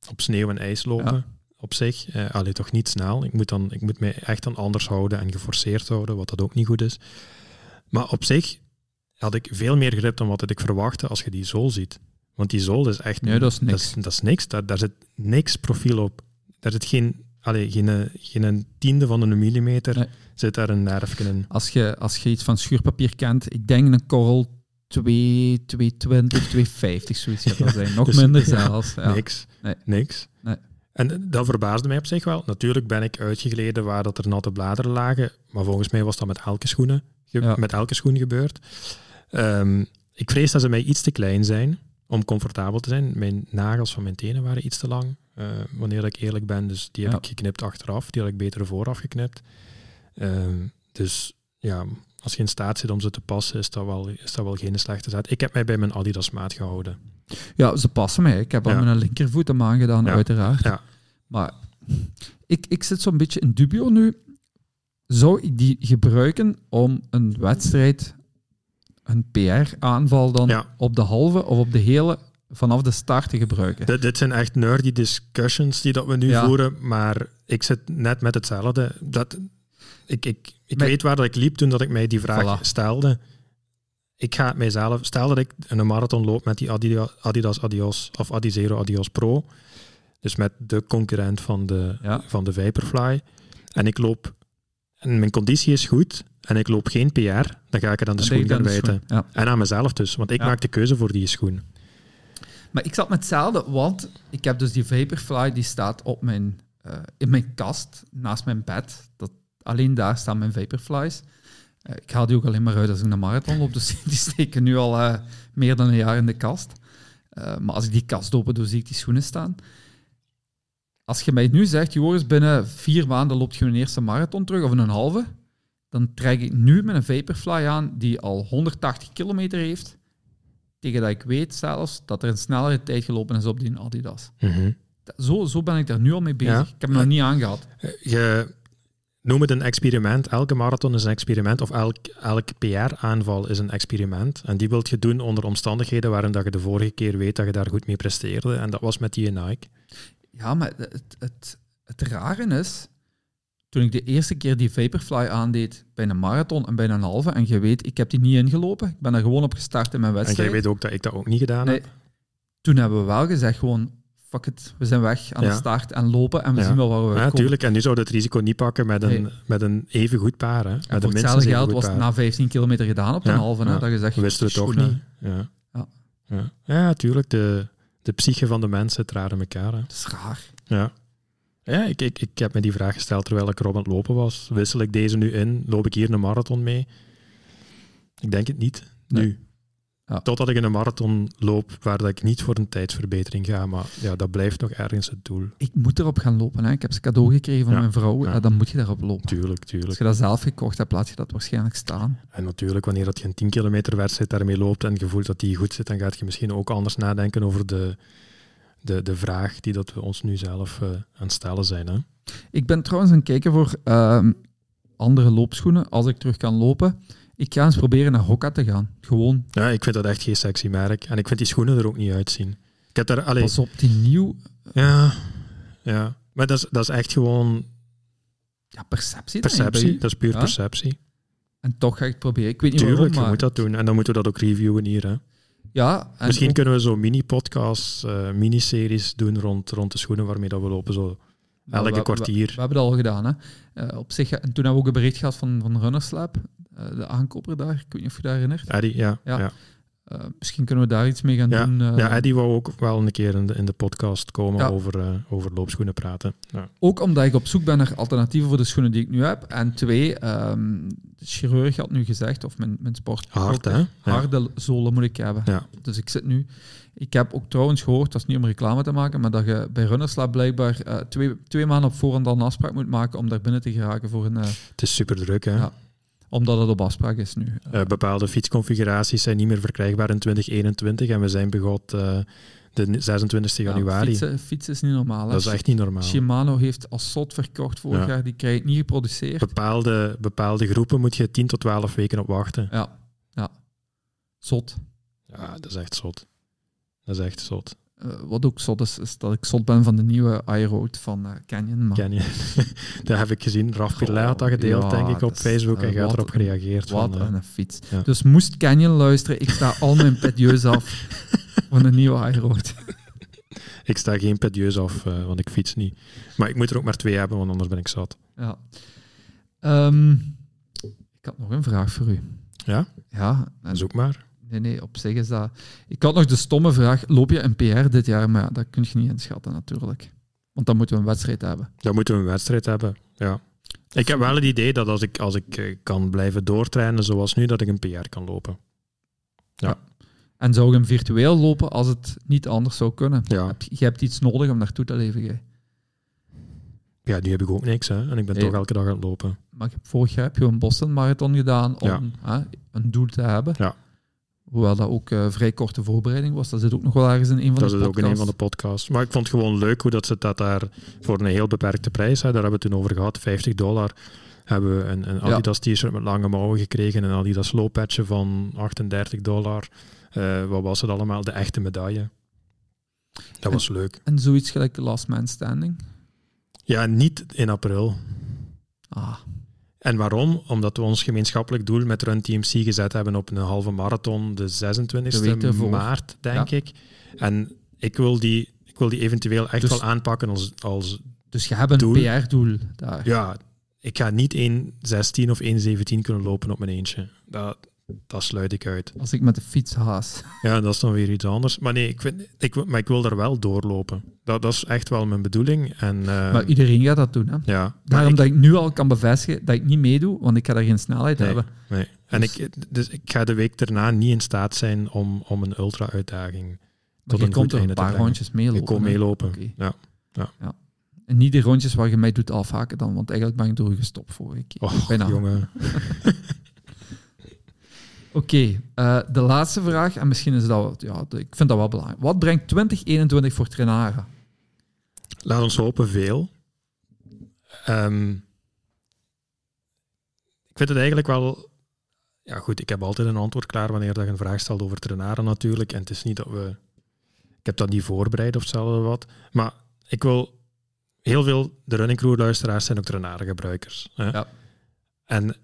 Speaker 1: op sneeuw en ijs lopen. Op zich. Uh, allee, toch niet snel. Ik moet, dan, ik moet mij echt dan anders houden en geforceerd houden, wat dat ook niet goed is. Maar op zich had ik veel meer grip dan wat ik verwachtte als je die zool ziet. Want die zool is echt...
Speaker 2: Nee, dat is niks.
Speaker 1: Dat is, niks. Daar, daar zit niks profiel op. Daar zit geen, allee, geen, geen tiende van een millimeter zit daar een nerfje in.
Speaker 2: Als je, als je iets van schuurpapier kent, ik denk een korrel 2, 220, 250, zoiets gaat dat zijn. Nog dus, minder zelfs. Ja.
Speaker 1: Niks. Nee. Niks.
Speaker 2: Nee.
Speaker 1: En dat verbaasde mij op zich wel. Natuurlijk ben ik uitgegleden waar dat er natte bladeren lagen, maar volgens mij was dat met elke, schoenen, met elke schoen gebeurd. Um, ik vrees dat ze mij iets te klein zijn om comfortabel te zijn. Mijn nagels van mijn tenen waren iets te lang, uh, wanneer ik eerlijk ben. Dus die heb ik geknipt achteraf. Die had ik beter vooraf geknipt. Uh, dus ja, als je in staat zit om ze te passen, is dat wel, is dat wel geen slechte zaak. Ik heb mij bij mijn Adidas maat gehouden.
Speaker 2: Ja, ze passen mij. Ik heb al mijn linkervoet hem aangedaan, uiteraard.
Speaker 1: Ja.
Speaker 2: Maar ik, ik zit zo'n beetje in dubio nu. Zou ik die gebruiken om een wedstrijd een PR-aanval dan op de halve of op de hele vanaf de start te gebruiken.
Speaker 1: Dit, dit zijn echt nerdy discussions die dat we nu voeren, maar ik zit net met hetzelfde. Dat, ik ik, ik weet waar dat ik liep toen dat ik mij die vraag stelde. Ik ga mijzelf, stel dat ik een marathon loop met die Adidas, Adios of Adizero Adios Pro, dus met de concurrent van de, van de Vaporfly, en ik loop, en mijn conditie is goed, en ik loop geen PR, dan ga ik er aan de schoen gaan wijten. En aan mezelf dus, want ik maak de keuze voor die schoen.
Speaker 2: Maar ik zat met hetzelfde, want ik heb dus die Vaporfly, die staat op mijn, uh, in mijn kast, naast mijn bed. Dat, alleen daar staan mijn Vaporflies. Uh, ik haal die ook alleen maar uit als ik een marathon loop, dus die steken nu al uh, meer dan een jaar in de kast. maar als ik die kast open doe, zie ik die schoenen staan. Als je mij nu zegt, Joris, binnen vier maanden loopt je een eerste marathon terug, of een halve, dan trek ik nu met een Vaporfly aan die al 180 kilometer heeft, tegen dat ik weet zelfs dat er een snellere tijd gelopen is op die Adidas.
Speaker 1: Mhm.
Speaker 2: zo, zo ben ik daar nu al mee bezig. Ik heb hem nog niet aangehad.
Speaker 1: Eh, je noemt het een experiment. Elke marathon is een experiment, of elk, elk PR-aanval is een experiment. En die wilt je doen onder omstandigheden waarin dat je de vorige keer weet dat je daar goed mee presteerde. En dat was met die Nike.
Speaker 2: Ja, maar het, het, het rare is, toen ik de eerste keer die Vaporfly aandeed bij een marathon en bij een halve, en je weet, ik heb die niet ingelopen, ik ben er gewoon op gestart in mijn wedstrijd.
Speaker 1: En jij weet ook dat ik dat ook niet gedaan heb?
Speaker 2: toen hebben we wel gezegd gewoon, fuck it, we zijn weg aan
Speaker 1: Ja.
Speaker 2: de start en lopen en we
Speaker 1: Ja.
Speaker 2: zien wel waar we
Speaker 1: Ja,
Speaker 2: komen.
Speaker 1: natuurlijk. En nu zou het risico niet pakken met een,
Speaker 2: Nee.
Speaker 1: met een even goed paar. Hè?
Speaker 2: En
Speaker 1: Met
Speaker 2: voor
Speaker 1: een minstens
Speaker 2: hetzelfde geld was het na 15 kilometer gedaan op
Speaker 1: Ja,
Speaker 2: halve. hè,
Speaker 1: ja.
Speaker 2: Dat je zegt,
Speaker 1: We wisten het toch niet. Ja,
Speaker 2: Ja.
Speaker 1: ja. ja natuurlijk. De, de psyche van de mensen traden elkaar. Hè.
Speaker 2: Dat is raar.
Speaker 1: Ja. Ja, ik, ik, ik heb me die vraag gesteld terwijl ik erop aan het lopen was. Wissel ik deze nu in? Loop ik hier een marathon mee? Ik denk het niet.
Speaker 2: Nee.
Speaker 1: Nu.
Speaker 2: Ja.
Speaker 1: Totdat ik in een marathon loop waar dat ik niet voor een tijdsverbetering ga. Maar ja, dat blijft nog ergens het doel.
Speaker 2: Ik moet erop gaan lopen. Hè. Ik heb ze cadeau gekregen van
Speaker 1: Ja,
Speaker 2: mijn vrouw.
Speaker 1: ja.
Speaker 2: Dan moet je daarop lopen.
Speaker 1: Tuurlijk,
Speaker 2: Als
Speaker 1: tuurlijk.
Speaker 2: je dat zelf gekocht hebt, laat je dat waarschijnlijk staan.
Speaker 1: En natuurlijk, wanneer dat je een 10 kilometer wedstrijd daarmee loopt en je voelt dat die goed zit, dan gaat je misschien ook anders nadenken over de, de, de vraag die dat we ons nu zelf eh, aan het stellen zijn. Hè?
Speaker 2: Ik ben trouwens aan het kijken voor ehm, andere loopschoenen. Als ik terug kan lopen. Ik ga eens proberen naar Hoka te gaan. Gewoon,
Speaker 1: Ja, ik vind dat echt geen sexy merk. En ik vind die schoenen er ook niet uitzien. Ik heb daar, allee,
Speaker 2: pas op, die nieuw...
Speaker 1: ja, ja, maar dat is, dat is echt gewoon
Speaker 2: Ja, perceptie.
Speaker 1: perceptie. Dat is puur
Speaker 2: Ja?
Speaker 1: perceptie.
Speaker 2: En toch ga ik het proberen. Ik weet niet
Speaker 1: Tuurlijk,
Speaker 2: waarom,
Speaker 1: je
Speaker 2: maar...
Speaker 1: moet dat doen. En dan moeten we dat ook reviewen hier. Hè.
Speaker 2: Ja, en
Speaker 1: Misschien kunnen we zo mini-podcasts, eh, miniseries doen rond, rond de schoenen waarmee dat we lopen. Zo
Speaker 2: we-
Speaker 1: elke
Speaker 2: we- we-
Speaker 1: kwartier.
Speaker 2: We, hebben dat al gedaan. Hè. Eh, op zich, en toen hebben we ook een bericht gehad van, van Runners Lab, eh, de aankoper daar. Ik weet niet of je dat herinnert.
Speaker 1: Eddie, ja.
Speaker 2: Ja.
Speaker 1: ja.
Speaker 2: Eh, misschien kunnen we daar iets mee gaan
Speaker 1: Ja,
Speaker 2: doen. eh,
Speaker 1: ja, Eddie wou ook wel een keer in de, in de podcast komen
Speaker 2: Ja.
Speaker 1: over, eh, over loopschoenen praten. Ja.
Speaker 2: Ook omdat ik op zoek ben naar alternatieven voor de schoenen die ik nu heb. En twee, ehm, de chirurg had nu gezegd, of mijn, mijn sport...
Speaker 1: Hard, hè?
Speaker 2: Harde zolen moet ik hebben.
Speaker 1: Ja.
Speaker 2: Dus ik zit nu... Ik heb ook trouwens gehoord, dat is niet om reclame te maken, maar dat je bij Runners Lab blijkbaar twee, twee maanden op voorhand al een afspraak moet maken om daar binnen te geraken voor een...
Speaker 1: Het is super druk, hè?
Speaker 2: Ja. omdat het op afspraak is nu.
Speaker 1: Eh, bepaalde fietsconfiguraties zijn niet meer verkrijgbaar in 2021 en we zijn begot eh, de 26
Speaker 2: Ja,
Speaker 1: januari.
Speaker 2: fietsen, fietsen is niet normaal. hè.
Speaker 1: dat is echt niet normaal.
Speaker 2: Shimano heeft als zot verkocht vorig
Speaker 1: Ja.
Speaker 2: jaar, die krijg ik niet geproduceerd.
Speaker 1: Bepaalde, bepaalde groepen moet je 10 tot 12 weken op wachten.
Speaker 2: Ja, ja. Zot.
Speaker 1: Ja, dat is echt zot. Dat is echt zot.
Speaker 2: Eh, wat ook zot is, is dat ik zot ben van de nieuwe iRoad van eh, Canyon. Maar
Speaker 1: je? dat heb ik gezien. Raf had dat gedeeld,
Speaker 2: Ja,
Speaker 1: denk ik, op Facebook en
Speaker 2: eh,
Speaker 1: had
Speaker 2: wat
Speaker 1: erop
Speaker 2: een-
Speaker 1: gereageerd.
Speaker 2: wat
Speaker 1: van,
Speaker 2: een fiets.
Speaker 1: ja.
Speaker 2: Dus moest Canyon luisteren, ik sta al mijn petieus af van de nieuwe iRoad.
Speaker 1: ik sta geen pedieus af, want ik fiets niet. Maar ik moet er ook maar twee hebben, want anders ben ik zat.
Speaker 2: Ja. Ehm, ik had nog een vraag voor u.
Speaker 1: Ja?
Speaker 2: Ja, en
Speaker 1: Zoek maar.
Speaker 2: Nee, nee, op zich is dat... Ik had nog de stomme vraag, loop je een PR dit jaar? Maar ja, dat kun je niet inschatten natuurlijk. Want dan moeten we een wedstrijd hebben.
Speaker 1: Dan moeten we een wedstrijd hebben. Ja. Ik heb wel het idee dat als ik, als ik eh, kan blijven doortrainen zoals nu, dat ik een PR kan lopen.
Speaker 2: En zou je hem virtueel lopen als het niet anders zou kunnen?
Speaker 1: Ja,
Speaker 2: je, hebt iets nodig om naartoe te leven, jij.
Speaker 1: ja nu heb ik ook niks. Hè. En ik ben
Speaker 2: Nee.
Speaker 1: toch elke dag aan het lopen.
Speaker 2: Maar vorig jaar heb je een Boston Marathon gedaan om hè, een doel te hebben.
Speaker 1: Ja.
Speaker 2: Hoewel dat ook eh, vrij korte voorbereiding was. Dat zit ook nog wel ergens in een van
Speaker 1: Dat
Speaker 2: de
Speaker 1: is ook in een van
Speaker 2: podcasts.
Speaker 1: de podcasts. Maar ik vond het gewoon leuk hoe dat ze dat daar voor een heel beperkte prijs, hè, daar hebben we het toen over gehad, 50 dollar, hebben we een, een Adidas t-shirt met lange mouwen gekregen, een Adidas slowpatje van 38 dollar. Eh, wat was het allemaal? De echte medaille. Dat was leuk.
Speaker 2: En zoiets gelijk de Last Man Standing.
Speaker 1: Ja, niet in april.
Speaker 2: Ah,
Speaker 1: En waarom? Omdat we ons gemeenschappelijk doel met Run TMC gezet hebben op een halve marathon, de
Speaker 2: De week
Speaker 1: 26e
Speaker 2: ervoor.
Speaker 1: maart, denk
Speaker 2: Ja.
Speaker 1: ik. En ik wil die, ik wil die eventueel echt
Speaker 2: Dus-
Speaker 1: wel aanpakken als, als
Speaker 2: dus je hebt een
Speaker 1: Doel.
Speaker 2: PR-doel daar.
Speaker 1: ja, ik ga niet 1.16 of 1.17 kunnen lopen op mijn eentje. Dat, dat sluit ik uit.
Speaker 2: Als ik met de fiets haas.
Speaker 1: Ja, dat is dan weer iets anders. Maar nee, ik, vind, ik, wil- maar ik wil daar wel doorlopen. Dat, dat is echt wel mijn bedoeling. En, eh,
Speaker 2: maar iedereen gaat dat doen. Hè?
Speaker 1: ja,
Speaker 2: Daarom
Speaker 1: ik-
Speaker 2: dat ik nu al kan bevestigen dat ik niet meedoe, want ik ga daar geen snelheid
Speaker 1: Nee.
Speaker 2: hebben.
Speaker 1: Nee. En
Speaker 2: Dus-
Speaker 1: ik, dus ik ga de week daarna niet in staat zijn om, om een ultra-uitdaging tot
Speaker 2: je
Speaker 1: een
Speaker 2: komt er een paar rondjes meelopen.
Speaker 1: Ik kom meelopen.
Speaker 2: Oké.
Speaker 1: Ja.
Speaker 2: En niet de rondjes waar je mij doet afhaken dan, want eigenlijk ben ik door gestopt vorige keer. Bijna.
Speaker 1: jongen.
Speaker 2: Oké, eh, de laatste vraag, en misschien is dat, ja, ik vind dat wel belangrijk. Wat brengt 2021 voor Trenara?
Speaker 1: Laat ons hopen veel. Ehm, ik vind het eigenlijk wel... Ja goed, ik heb altijd een antwoord klaar wanneer dat je een vraag stelt over trainaren natuurlijk. En het is niet dat we... Ik heb dat niet voorbereid of hetzelfde wat. Maar ik wil... Heel veel de running crew luisteraars zijn ook trainarengebruikers. Hè?
Speaker 2: Ja.
Speaker 1: En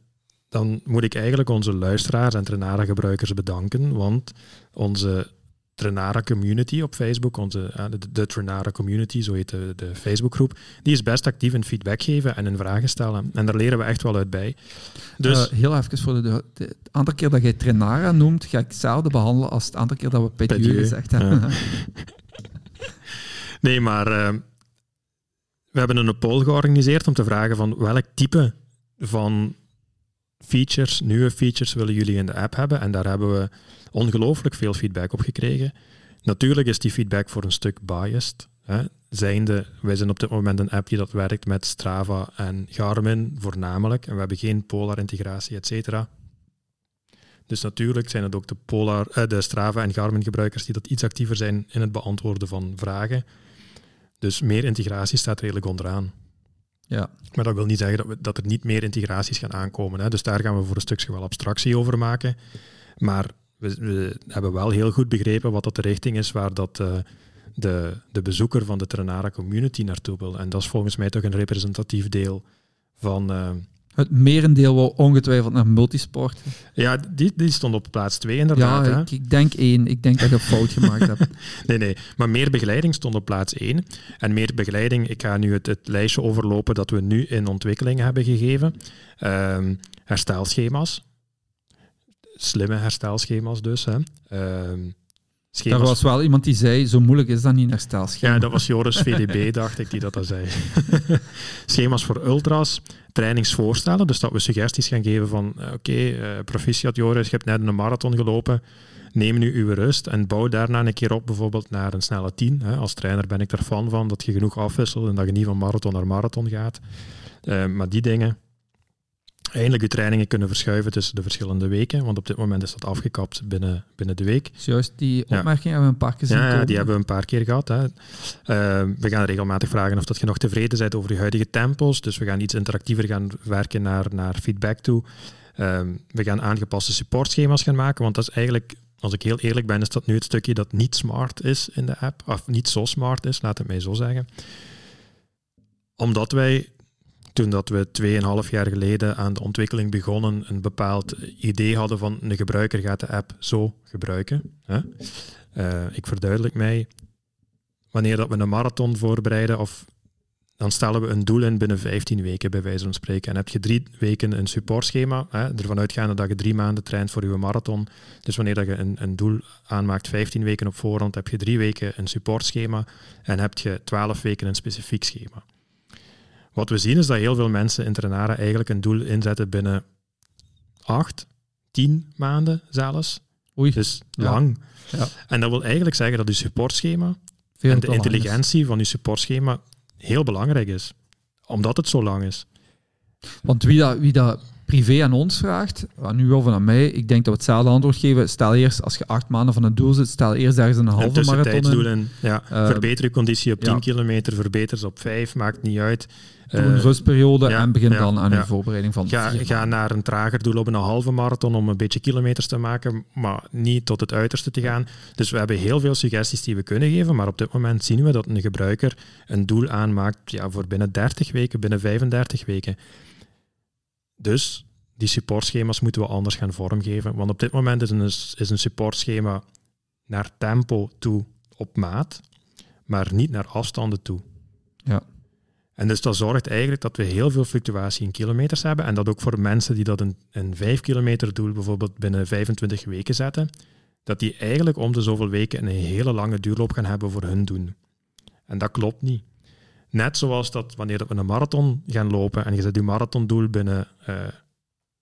Speaker 1: dan moet ik eigenlijk onze luisteraars en trainarengebruikers bedanken, want onze Trenara Community op Facebook, onze, uh, de, de, Trenara Community, zo heet de, de Facebookgroep, die is best actief in feedback geven en in vragen stellen. En daar leren we echt wel uit bij. Dus,
Speaker 2: uh, heel even voor de, de, keer dat jij Trenara noemt, ga ik hetzelfde behandelen als het andere keer dat we Pedieu gezegd hebben. Ja.
Speaker 1: nee, maar uh, we hebben een poll georganiseerd om te vragen van welk type van features, nieuwe features willen jullie in de app hebben? En daar hebben we ongelooflijk veel feedback op gekregen. Natuurlijk is die feedback voor een stuk biased. Hè. Zijnde, wij zijn op dit moment een app die dat werkt met Strava en Garmin voornamelijk. En we hebben geen Polar-integratie, et cetera. Dus natuurlijk zijn het ook de, Polar, eh, de Strava en Garmin gebruikers die dat iets actiever zijn in het beantwoorden van vragen. Dus meer integratie staat redelijk onderaan.
Speaker 2: Ja.
Speaker 1: Maar dat wil niet zeggen dat, we, dat er niet meer integraties gaan aankomen. Hè. Dus daar gaan we voor een stukje wel abstractie over maken. Maar we, hebben wel heel goed begrepen wat dat de richting is waar dat, uh, de, de bezoeker van de Trenara community naartoe wil. En dat is volgens mij toch een representatief deel van... Uh,
Speaker 2: het merendeel wil ongetwijfeld naar multisport.
Speaker 1: Ja, die, die stond op plaats 2 inderdaad.
Speaker 2: Ja, ik, ik, denk één. Ik denk dat ik een fout gemaakt heb.
Speaker 1: nee, nee. Maar meer begeleiding stond op plaats 1. En meer begeleiding, ik ga nu het, het lijstje overlopen dat we nu in ontwikkeling hebben gegeven. Um, herstelschema's. Slimme herstelschema's dus. Hè. Um,
Speaker 2: Schema's. Er was wel iemand die zei, zo moeilijk is dat niet een herstelschema.
Speaker 1: Ja, dat was Joris VDB, dacht ik, die dat al zei. Schema's voor ultras, trainingsvoorstellen, dus dat we suggesties gaan geven van, oké, okay, uh, proficiat Joris, je hebt net een marathon gelopen, neem nu uw rust en bouw daarna een keer op bijvoorbeeld naar een snelle 10. Hè. Als trainer ben ik er fan van, dat je genoeg afwisselt en dat je niet van marathon naar marathon gaat. Uh, maar die dingen, eindelijk je trainingen kunnen verschuiven tussen de verschillende weken. Want op dit moment is dat afgekapt binnen, binnen de week.
Speaker 2: Juist, die opmerking ja. hebben we een paar keer gezien.
Speaker 1: Ja, die hebben we een paar keer gehad. Hè. Uh, we gaan regelmatig vragen of dat je nog tevreden bent over je huidige tempos. Dus we gaan iets interactiever gaan werken naar, naar feedback toe. Uh, we gaan aangepaste supportschema's gaan maken. Want dat is eigenlijk, als ik heel eerlijk ben, is dat nu het stukje dat niet smart is in de app. Of niet zo smart is, laat het mij zo zeggen. Omdat wij toen dat we 2,5 jaar geleden aan de ontwikkeling begonnen, een bepaald idee hadden van een gebruiker gaat de app zo gebruiken. Hè? Uh, ik verduidelijk mij, wanneer dat we een marathon voorbereiden, of, dan stellen we een doel in binnen 15 weken, bij wijze van spreken. En heb je drie weken een supportschema, hè, ervan uitgaande dat je drie maanden traint voor je marathon. Dus wanneer dat je een, een doel aanmaakt, 15 weken op voorhand, heb je drie weken een supportschema en heb je 12 weken een specifiek schema. Wat we zien is dat heel veel mensen in Trenara eigenlijk een doel inzetten binnen acht, tien maanden zelfs.
Speaker 2: Oei.
Speaker 1: Dus lang.
Speaker 2: Ja.
Speaker 1: En dat wil eigenlijk zeggen dat je supportschema Veel en de intelligentie van je supportschema heel belangrijk is. Omdat het zo lang is.
Speaker 2: Want wie dat, wie dat privé aan ons vraagt, nu over aan mij, ik denk dat we hetzelfde antwoord geven. Stel eerst, als je acht maanden van het doel zit, stel eerst ergens een halve marathon
Speaker 1: in. Ja, uh, verbeter je conditie op 10 ja. kilometer, verbeter ze op 5, maakt niet uit.
Speaker 2: Doe een uh, rustperiode ja, en begin ja, dan aan je voorbereiding van
Speaker 1: ga, ga naar een trager doel op een halve marathon om een beetje kilometers te maken, maar niet tot het uiterste te gaan. Dus we hebben heel veel suggesties die we kunnen geven, maar op dit moment zien we dat een gebruiker een doel aanmaakt ja, voor binnen 30 weken, binnen 35 weken. Dus die supportschema's moeten we anders gaan vormgeven. Want op dit moment is een, is een supportschema naar tempo toe op maat, maar niet naar afstanden toe.
Speaker 2: Ja.
Speaker 1: En dus dat zorgt eigenlijk dat we heel veel fluctuatie in kilometers hebben. En dat ook voor mensen die dat een, een 5 kilometer doel bijvoorbeeld binnen 25 weken zetten, dat die eigenlijk om de zoveel weken een hele lange duurloop gaan hebben voor hun doen. En dat klopt niet. Net zoals dat wanneer we een marathon gaan lopen en je zet je marathondoel binnen, uh,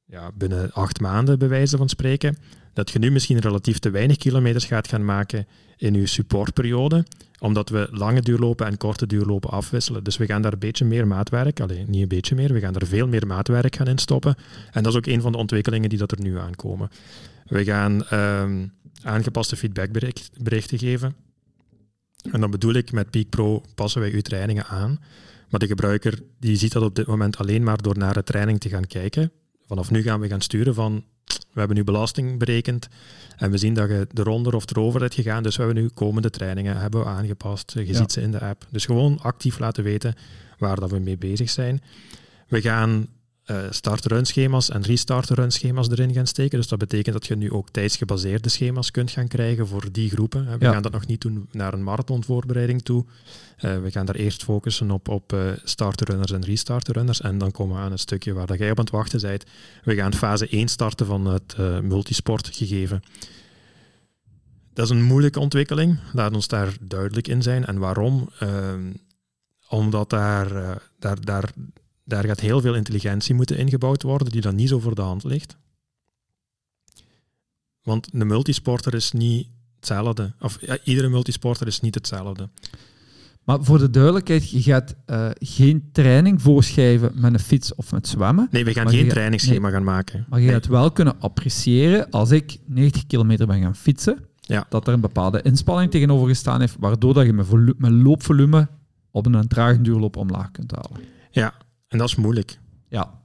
Speaker 1: ja, binnen acht maanden, bij wijze van spreken, dat je nu misschien relatief te weinig kilometers gaat gaan maken in je supportperiode, omdat we lange duurlopen en korte duurlopen afwisselen. Dus we gaan daar een beetje meer maatwerk, alleen niet een beetje meer, we gaan er veel meer maatwerk gaan in stoppen. En dat is ook een van de ontwikkelingen die dat er nu aankomen. We gaan uh, aangepaste feedbackberichten geven. En dan bedoel ik, met Peak Pro passen wij uw trainingen aan. Maar de gebruiker die ziet dat op dit moment alleen maar door naar de training te gaan kijken. Vanaf nu gaan we gaan sturen van, we hebben nu belasting berekend en we zien dat je eronder of erover hebt gegaan, dus we hebben nu komende trainingen hebben we aangepast. Je ja. ziet ze in de app. Dus gewoon actief laten weten waar dat we mee bezig zijn. We gaan uh, start-run schema's en restart-run schema's erin gaan steken. Dus dat betekent dat je nu ook tijdsgebaseerde schema's kunt gaan krijgen voor die groepen. We gaan dat nog niet doen naar een marathonvoorbereiding toe. Uh, we gaan daar eerst focussen op, op uh, starterrunners en restarterrunners. En dan komen we aan een stukje waar dat jij op aan het wachten bent. We gaan fase 1 starten van het multisport gegeven. Dat is een moeilijke ontwikkeling. Laat ons daar duidelijk in zijn. En waarom? Ehm, omdat daar, daar, daar daar gaat heel veel intelligentie moeten ingebouwd worden, die dan niet zo voor de hand ligt. Want een multisporter is niet hetzelfde. Of ja, iedere multisporter is niet hetzelfde.
Speaker 2: Maar voor de duidelijkheid, je gaat uh, geen training voorschrijven met een fiets of met zwemmen.
Speaker 1: Nee, we gaan geen trainingsschema gaan maken.
Speaker 2: Maar je
Speaker 1: nee.
Speaker 2: gaat wel kunnen appreciëren als ik 90 kilometer ben gaan fietsen,
Speaker 1: ja.
Speaker 2: dat er een bepaalde inspanning tegenover gestaan heeft, waardoor dat je mijn, mijn loopvolume op een trage duurloop omlaag kunt halen.
Speaker 1: Ja, en dat is moeilijk.
Speaker 2: Ja.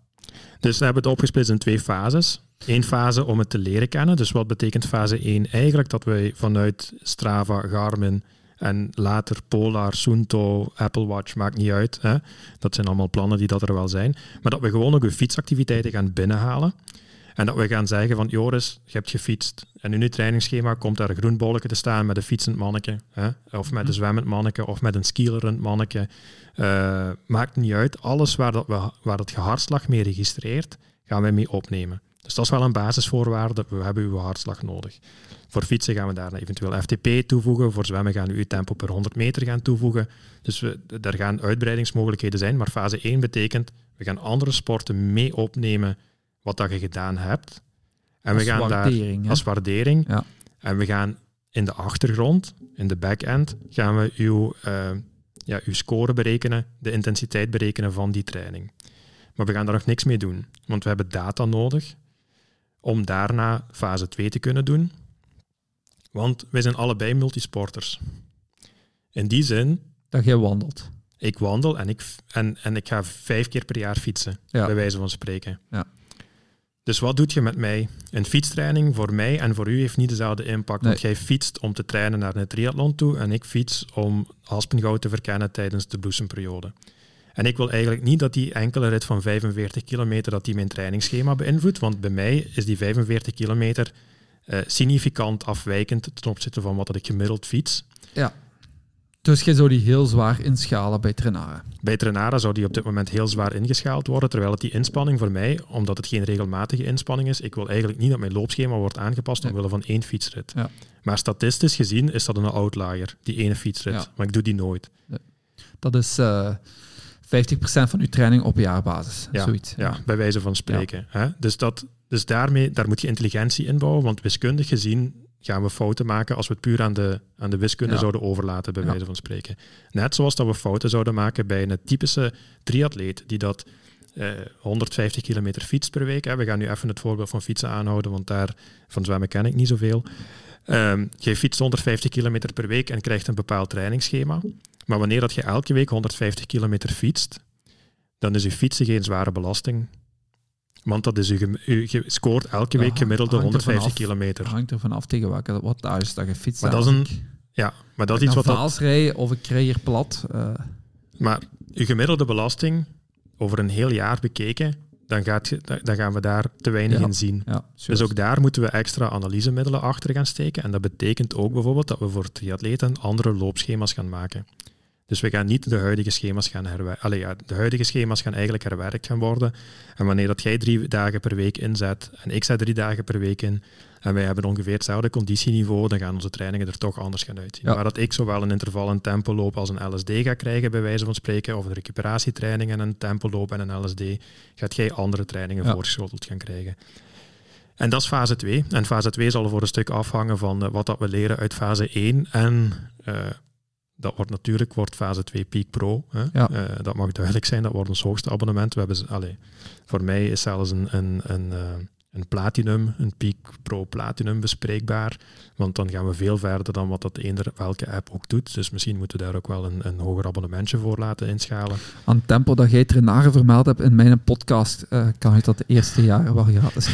Speaker 1: Dus we hebben het opgesplitst in twee fases. Eén fase om het te leren kennen. Dus wat betekent fase 1? Eigenlijk dat wij vanuit Strava, Garmin en later Polar, Sunto, Apple Watch, maakt niet uit. Hè? Dat zijn allemaal plannen die dat er wel zijn. Maar dat we gewoon ook fietsactiviteiten gaan binnenhalen. En dat we gaan zeggen van Joris, je hebt gefietst. En in uw trainingsschema komt daar een groen bolletje te staan met een fietsend manneke. Hè? Of met een mhm. zwemmend manneke, of met een skielerend manneke. Uh, maakt niet uit. Alles waar, dat we, waar het gehartslag mee registreert, gaan wij mee opnemen. Dus dat is wel een basisvoorwaarde. We hebben uw hartslag nodig. Voor fietsen gaan we daar eventueel FTP toevoegen. Voor zwemmen gaan we uw tempo per 100 meter gaan toevoegen. Dus we, daar gaan uitbreidingsmogelijkheden zijn. Maar fase 1 betekent, we gaan andere sporten mee opnemen wat dat je gedaan hebt. En
Speaker 2: als
Speaker 1: we gaan
Speaker 2: waardering,
Speaker 1: daar als waardering.
Speaker 2: Ja.
Speaker 1: En we gaan in de achtergrond, in de back-end, gaan we uw, uh, ja, uw score berekenen, de intensiteit berekenen van die training. Maar we gaan daar nog niks mee doen, want we hebben data nodig om daarna fase 2 te kunnen doen. Want wij zijn allebei multisporters. In die zin...
Speaker 2: Dat jij wandelt.
Speaker 1: Ik wandel en ik, en, en ik ga vijf keer per jaar fietsen,
Speaker 2: ja.
Speaker 1: bij wijze van spreken.
Speaker 2: Ja.
Speaker 1: Dus wat doet je met mij? Een fietstraining voor mij en voor u heeft niet dezelfde impact.
Speaker 2: Nee.
Speaker 1: Want jij fietst om te trainen naar een triathlon toe en ik fiets om Aspengoud te verkennen tijdens de bloesemperiode. En ik wil eigenlijk niet dat die enkele rit van 45 kilometer dat die mijn trainingsschema beïnvloedt, want bij mij is die 45 kilometer uh, significant afwijkend ten opzichte van wat dat ik gemiddeld fiets.
Speaker 2: Ja. Dus je zou die heel zwaar inschalen bij Trenara?
Speaker 1: Bij Trenara zou die op dit moment heel zwaar ingeschaald worden, terwijl het die inspanning voor mij, omdat het geen regelmatige inspanning is, ik wil eigenlijk niet dat mijn loopschema wordt aangepast omwille van één fietsrit.
Speaker 2: Ja.
Speaker 1: Maar statistisch gezien is dat een outlier, die ene fietsrit.
Speaker 2: Ja.
Speaker 1: Maar ik doe die nooit.
Speaker 2: Dat is eh 50% van uw training op jaarbasis.
Speaker 1: Ja,
Speaker 2: Zoiets.
Speaker 1: Ja, bij wijze van spreken. Hè? Dus, dat, dus daarmee, daar moet je intelligentie inbouwen, want wiskundig gezien gaan we fouten maken als we het puur aan de, aan de wiskunde
Speaker 2: Ja.
Speaker 1: zouden overlaten, bij
Speaker 2: Ja.
Speaker 1: wijze van spreken. Net zoals dat we fouten zouden maken bij een typische triatleet die dat eh, 150 kilometer fietst per week. Hè. We gaan nu even het voorbeeld van fietsen aanhouden, want daar van zwemmen ken ik niet zoveel. Ehm je fietst 150 kilometer per week en krijgt een bepaald trainingsschema. Maar wanneer dat je elke week 150 kilometer fietst, dan is je fietsen geen zware belasting. Want dat is je, je scoort elke week gemiddelde
Speaker 2: hangt ervan
Speaker 1: 150
Speaker 2: af.
Speaker 1: kilometer.
Speaker 2: hangt er vanaf tegen welke wat thuis dat je fietst.
Speaker 1: Maar dat is een- Ja, maar dat is iets wat
Speaker 2: Vaals rijden of ik rij hier plat. eh,
Speaker 1: Maar je gemiddelde belasting over een heel jaar bekeken, dan, gaat, je- dan- dan gaan we daar te weinig
Speaker 2: Ja.
Speaker 1: in zien.
Speaker 2: ja,
Speaker 1: Dus ook daar moeten we extra analysemiddelen achter gaan steken. En dat betekent ook bijvoorbeeld dat we voor triatleten andere loopschema's gaan maken. Dus we gaan niet de huidige schema's gaan herwerken. Allee, ja, de huidige schema's gaan eigenlijk herwerkt gaan worden. En wanneer dat jij drie dagen per week inzet en ik zet drie dagen per week in en wij hebben ongeveer hetzelfde conditieniveau, dan gaan onze trainingen er toch anders gaan uitzien.
Speaker 2: Ja.
Speaker 1: Maar dat ik zowel een interval en tempo loop als een LSD ga krijgen, bij wijze van spreken, of een recuperatietraining en een tempo loop en een LSD, gaat jij andere trainingen
Speaker 2: Ja.
Speaker 1: voorgeschoteld gaan krijgen. En dat is fase 2. En fase 2 zal voor een stuk afhangen van eh, wat dat we leren uit fase 1. En eh, dat wordt natuurlijk wordt fase 2 Peak Pro. Hè.
Speaker 2: Ja.
Speaker 1: Eh, dat mag duidelijk zijn, dat wordt ons hoogste abonnement. We hebben, allee, voor mij is zelfs een, een, een, eh, een Platinum, een Peak Pro Platinum bespreekbaar. Want dan gaan we veel verder dan wat dat eender welke app ook doet. Dus misschien moeten we daar ook wel een, een hoger abonnementje voor laten inschalen.
Speaker 2: aan het tempo dat jij Trenare vermeld hebt in mijn podcast, eh, kan je dat de eerste jaren wel gratis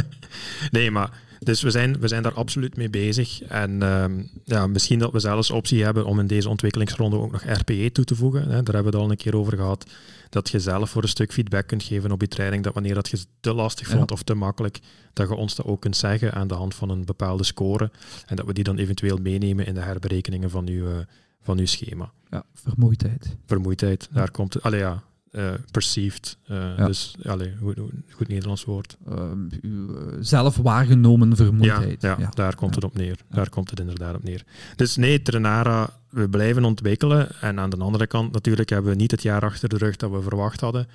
Speaker 1: nee, maar dus we zijn, we zijn daar absoluut mee bezig. En ehm, ja, misschien dat we zelfs optie hebben om in deze ontwikkelingsronde ook nog RPE toe te voegen. Hè. Daar hebben we het al een keer over gehad. dat je zelf voor een stuk feedback kunt geven op je training, dat wanneer dat je het te lastig
Speaker 2: Ja.
Speaker 1: vond of te makkelijk, dat je ons dat ook kunt zeggen aan de hand van een bepaalde score en dat we die dan eventueel meenemen in de herberekeningen van uw, eh, van uw schema.
Speaker 2: Ja, vermoeidheid.
Speaker 1: Vermoeidheid, daar komt het. Allee ja, eh, perceived. eh,
Speaker 2: Ja.
Speaker 1: Dus, allee, goed, goed Nederlands woord.
Speaker 2: Ehm, uw eh, zelf waargenomen vermoeidheid.
Speaker 1: Ja, ja, daar komt het op neer. Daar komt het inderdaad op neer. Dus nee, Trenara, we blijven ontwikkelen. En aan de andere kant natuurlijk hebben we niet het jaar achter de rug dat we verwacht hadden.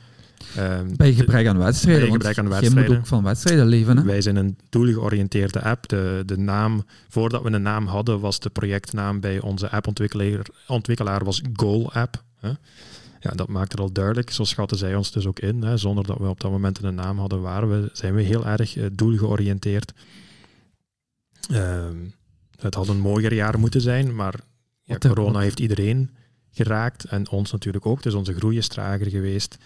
Speaker 1: Ehm,
Speaker 2: Bij gebrek aan wedstrijden.
Speaker 1: bij gebrek aan
Speaker 2: Je
Speaker 1: wedstrijden.
Speaker 2: moet ook van wedstrijden leven. Hè?
Speaker 1: Wij zijn een doelgeoriënteerde app. De, de naam, voordat we een naam hadden, was de projectnaam bij onze appontwikkelaar ontwikkelaar was Goal App. Hè. Ja, dat maakt het al duidelijk. Zo schatten zij ons dus ook in. Hè. Zonder dat we op dat moment een naam hadden, waren we, zijn we heel erg eh, doelgeoriënteerd. Ehm, het had een mooier jaar moeten zijn, maar ja, corona heeft iedereen geraakt en ons natuurlijk ook. Dus onze groei is trager geweest.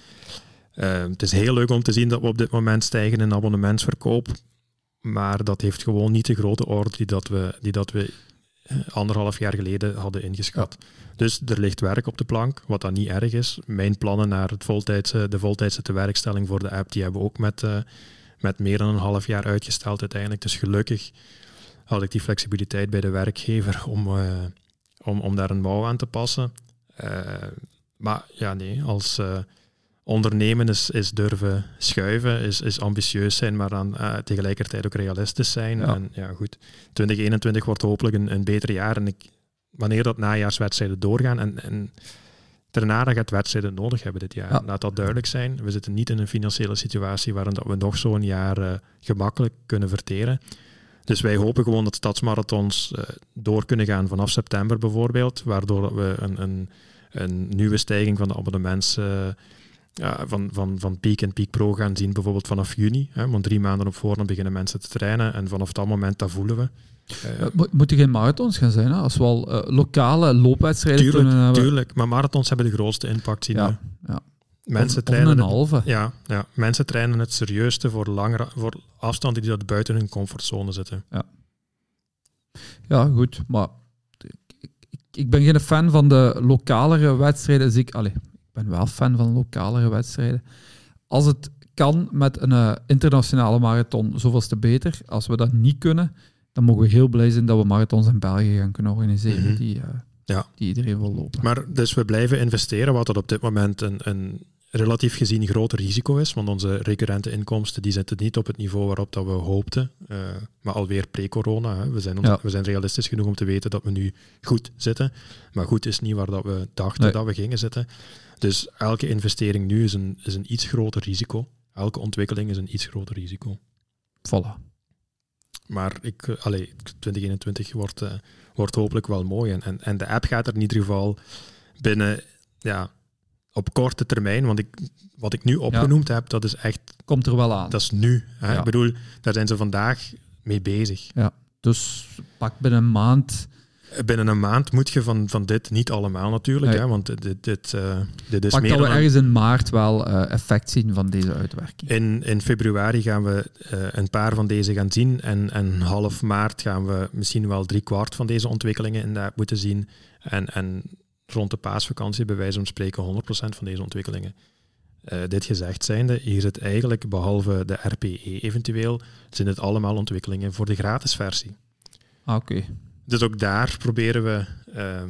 Speaker 1: Ehm, het is heel leuk om te zien dat we op dit moment stijgen in abonnementsverkoop. Maar dat heeft gewoon niet de grote orde die dat we, die dat we anderhalf jaar geleden hadden ingeschat. Dus er ligt werk op de plank, wat dan niet erg is. Mijn plannen naar het voltijdse, de voltijdse tewerkstelling voor de app, die hebben we ook met, eh, met meer dan een half jaar uitgesteld uiteindelijk. Dus gelukkig had ik die flexibiliteit bij de werkgever om, eh, om, om daar een mouw aan te passen. Eh, maar ja, nee, als eh, ondernemen is, is durven schuiven, is, is ambitieus zijn, maar dan eh, tegelijkertijd ook realistisch zijn.
Speaker 2: Ja.
Speaker 1: En ja, goed, 2021 wordt hopelijk een, een beter jaar. En ik, wanneer dat najaarswedstrijden doorgaan en, en Ternara gaat wedstrijden nodig hebben dit jaar.
Speaker 2: Ja.
Speaker 1: Laat dat duidelijk zijn. We zitten niet in een financiële situatie waarin dat we nog zo'n jaar eh, gemakkelijk kunnen verteren. Dus wij hopen gewoon dat stadsmarathons eh, door kunnen gaan vanaf september bijvoorbeeld, waardoor we een, een, een nieuwe stijging van de abonnements eh, ja, van, van, van Peak en Peak Pro gaan zien, bijvoorbeeld vanaf juni. Hè, want drie maanden op voorhand beginnen mensen te trainen en vanaf dat moment, dat voelen we. Eh,
Speaker 2: Ja, mo- moeten geen marathons gaan zijn, hè? als we al eh, lokale loopwedstrijden kunnen
Speaker 1: tuurlijk,
Speaker 2: hebben.
Speaker 1: tuurlijk, maar marathons hebben de grootste impact zien.
Speaker 2: Ja,
Speaker 1: we.
Speaker 2: ja.
Speaker 1: Mensen
Speaker 2: Of- of
Speaker 1: trainen
Speaker 2: een
Speaker 1: het-
Speaker 2: halve.
Speaker 1: Ja, ja, mensen trainen het serieusste voor, langere, voor afstanden die dat buiten hun comfortzone zitten.
Speaker 2: Ja, goed. Maar ik, ik, ben geen fan van de lokalere wedstrijden. Dus ik, allee, ik ben wel fan van lokalere wedstrijden. Als het kan met een eh, internationale marathon, zoveel te beter. Als we dat niet kunnen, dan mogen we heel blij zijn dat we marathons in België gaan kunnen organiseren
Speaker 1: Mhm.
Speaker 2: die, eh,
Speaker 1: Ja.
Speaker 2: die iedereen wil lopen.
Speaker 1: Maar dus we blijven investeren, wat dat op dit moment een, een relatief gezien groter risico is, want onze recurrente inkomsten die zitten niet op het niveau waarop dat we hoopten, eh, maar alweer pre-corona. We, zijn ons-
Speaker 2: Ja.
Speaker 1: we zijn realistisch genoeg om te weten dat we nu goed zitten, maar goed is niet waar dat we dachten
Speaker 2: Nee.
Speaker 1: dat we gingen zitten. Dus elke investering nu is een, is een iets groter risico. Elke ontwikkeling is een iets groter risico.
Speaker 2: Voilà.
Speaker 1: Maar ik, eh, allee, 2021 wordt, eh, wordt hopelijk wel mooi. En, en, en de app gaat er in ieder geval binnen, ja, op korte termijn, want ik, wat ik nu opgenoemd heb, dat is echt,
Speaker 2: Komt er wel aan.
Speaker 1: dat is nu. Hè?
Speaker 2: Ja.
Speaker 1: Ik bedoel, daar zijn ze vandaag mee bezig.
Speaker 2: Dus pak binnen een maand.
Speaker 1: Binnen een maand moet je van, van dit, niet allemaal natuurlijk,
Speaker 2: Nee.
Speaker 1: hè, want dit, dit, eh, dit is
Speaker 2: Pak
Speaker 1: meer
Speaker 2: dat we
Speaker 1: dan
Speaker 2: ergens in maart wel eh, effect zien van deze uitwerking.
Speaker 1: In, in februari gaan we eh, een paar van deze gaan zien. En, en half maart gaan we misschien wel drie kwart van deze ontwikkelingen in de moeten zien. En, en rond de paasvakantie, bij wijze van spreken, 100% van deze ontwikkelingen. Dit gezegd zijnde, hier zit eigenlijk, behalve de RPE eventueel, zijn het allemaal ontwikkelingen voor de gratis versie.
Speaker 2: Ah, Oké.
Speaker 1: Dus ook daar proberen we, ehm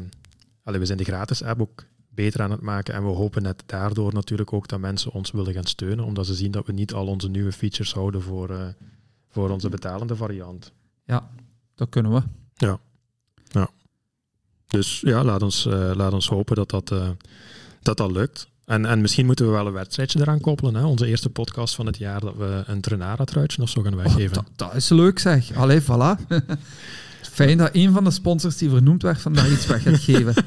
Speaker 1: allee, we zijn de gratis app ook beter aan het maken en we hopen net daardoor natuurlijk ook dat mensen ons willen gaan steunen, omdat ze zien dat we niet al onze nieuwe features houden voor, eh, voor onze betalende variant.
Speaker 2: Dat kunnen we.
Speaker 1: Dus ja, laat ons, eh, laat ons hopen dat dat, eh, dat, dat lukt. En, en misschien moeten we wel een wedstrijdje eraan koppelen. Hè? Onze eerste podcast van het jaar, dat we een Trenara-truitje of zo gaan weggeven.
Speaker 2: Oh, dat, dat is leuk zeg. Allee, voilà. Fijn dat een van de sponsors die vernoemd werd vandaag iets weg gaat geven.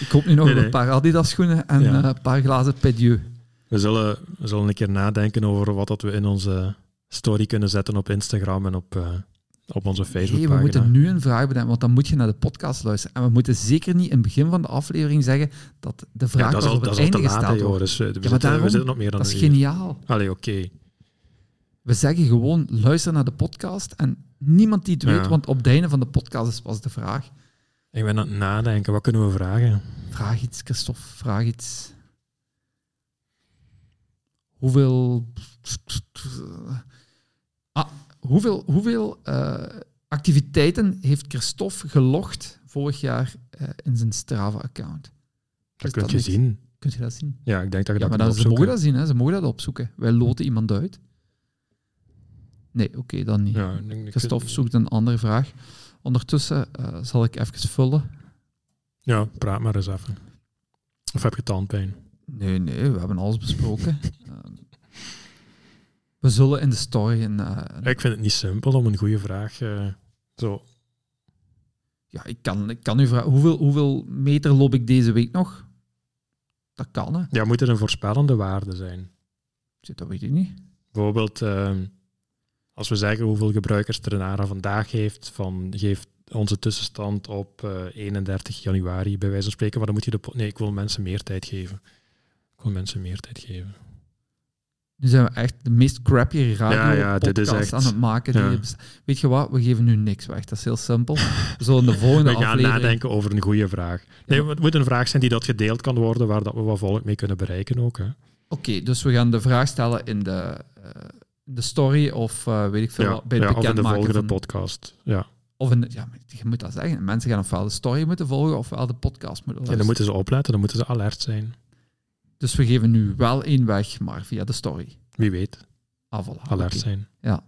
Speaker 2: Ik hoop nu nog
Speaker 1: Nee, nee.
Speaker 2: een paar Adidas schoenen en
Speaker 1: Ja.
Speaker 2: eh, een paar glazen Pedieu.
Speaker 1: We, zullen, we zullen een keer nadenken over wat dat we in onze story kunnen zetten op Instagram en op, eh, op onze
Speaker 2: Nee,
Speaker 1: Facebook-pagina.
Speaker 2: we moeten nu een vraag bedenken, want dan moet je naar de podcast luisteren. En we moeten zeker niet in het begin van de aflevering zeggen dat de vraag
Speaker 1: ja, dat is al,
Speaker 2: op het einde gesteld wordt.
Speaker 1: Dus, we,
Speaker 2: maar
Speaker 1: zitten, we
Speaker 2: daarom-
Speaker 1: zitten op meer dan
Speaker 2: Dat is geniaal.
Speaker 1: Allee, oké.
Speaker 2: We zeggen gewoon, luister naar de podcast en niemand die het weet,
Speaker 1: Ja.
Speaker 2: want op het einde van de podcast is pas de vraag.
Speaker 1: Ik ben aan het nadenken. Wat kunnen we vragen?
Speaker 2: Vraag iets, Christophe, vraag iets. hoeveel... Ah, hoeveel, hoeveel eh, activiteiten heeft Christophe gelogd vorig jaar eh, in zijn Strava-account?
Speaker 1: Dat kun je zien.
Speaker 2: Kun je dat zien?
Speaker 1: Ja, ik denk dat je
Speaker 2: Ja,
Speaker 1: dat
Speaker 2: maar dat, ze mogen dat zien, hè? ze mogen dat opzoeken. Wij loten iemand uit. Nee, oké, dan niet.
Speaker 1: Ja,
Speaker 2: Christophe zoekt een andere vraag. Ondertussen eh, zal ik even vullen.
Speaker 1: Ja, praat maar eens even. Of heb je tandpijn?
Speaker 2: Nee, nee, we hebben alles besproken. Ehm, we zullen in de story een... eh, een-
Speaker 1: Ik vind het niet simpel om een goede vraag eh, zo...
Speaker 2: ja, ik kan, ik kan u vragen, hoeveel, hoeveel meter loop ik deze week nog? Dat kan, hè.
Speaker 1: Ja, moet er een voorspellende waarde zijn?
Speaker 2: Zit, Dat weet ik niet.
Speaker 1: Bijvoorbeeld, ehm, als we zeggen hoeveel gebruikers Trenara vandaag heeft, van geeft onze tussenstand op eh, 31 januari, bij wijze van spreken, maar dan moet je de... Nee, ik wil mensen meer tijd geven. Ik wil mensen meer tijd geven.
Speaker 2: Nu zijn we echt de meest crappy radio
Speaker 1: Ja, ja, dit is
Speaker 2: podcast
Speaker 1: echt-
Speaker 2: aan het maken. Die
Speaker 1: ja.
Speaker 2: Weet je wat? We geven nu niks weg. Dat is heel simpel. We zullen de volgende
Speaker 1: We gaan
Speaker 2: aflevering...
Speaker 1: nadenken over een goede vraag. Nee,
Speaker 2: Ja.
Speaker 1: het moet een vraag zijn die dat gedeeld kan worden, waar dat we wat volk mee kunnen bereiken ook. Hè.
Speaker 2: Oké, dus we gaan de vraag stellen in de, eh, in de story of eh, weet ik veel
Speaker 1: Ja,
Speaker 2: wat, bij het
Speaker 1: ja, of in de volgende
Speaker 2: van...
Speaker 1: podcast. Ja.
Speaker 2: Of in de, ja, je moet dat zeggen. Mensen gaan ofwel de story moeten volgen ofwel de podcast moeten
Speaker 1: En
Speaker 2: luisteren.
Speaker 1: dan moeten ze opletten, dan moeten ze alert zijn.
Speaker 2: Dus we geven nu wel één weg, maar via de story.
Speaker 1: Wie weet,
Speaker 2: Ah, voilà,
Speaker 1: alert zijn.
Speaker 2: Ja.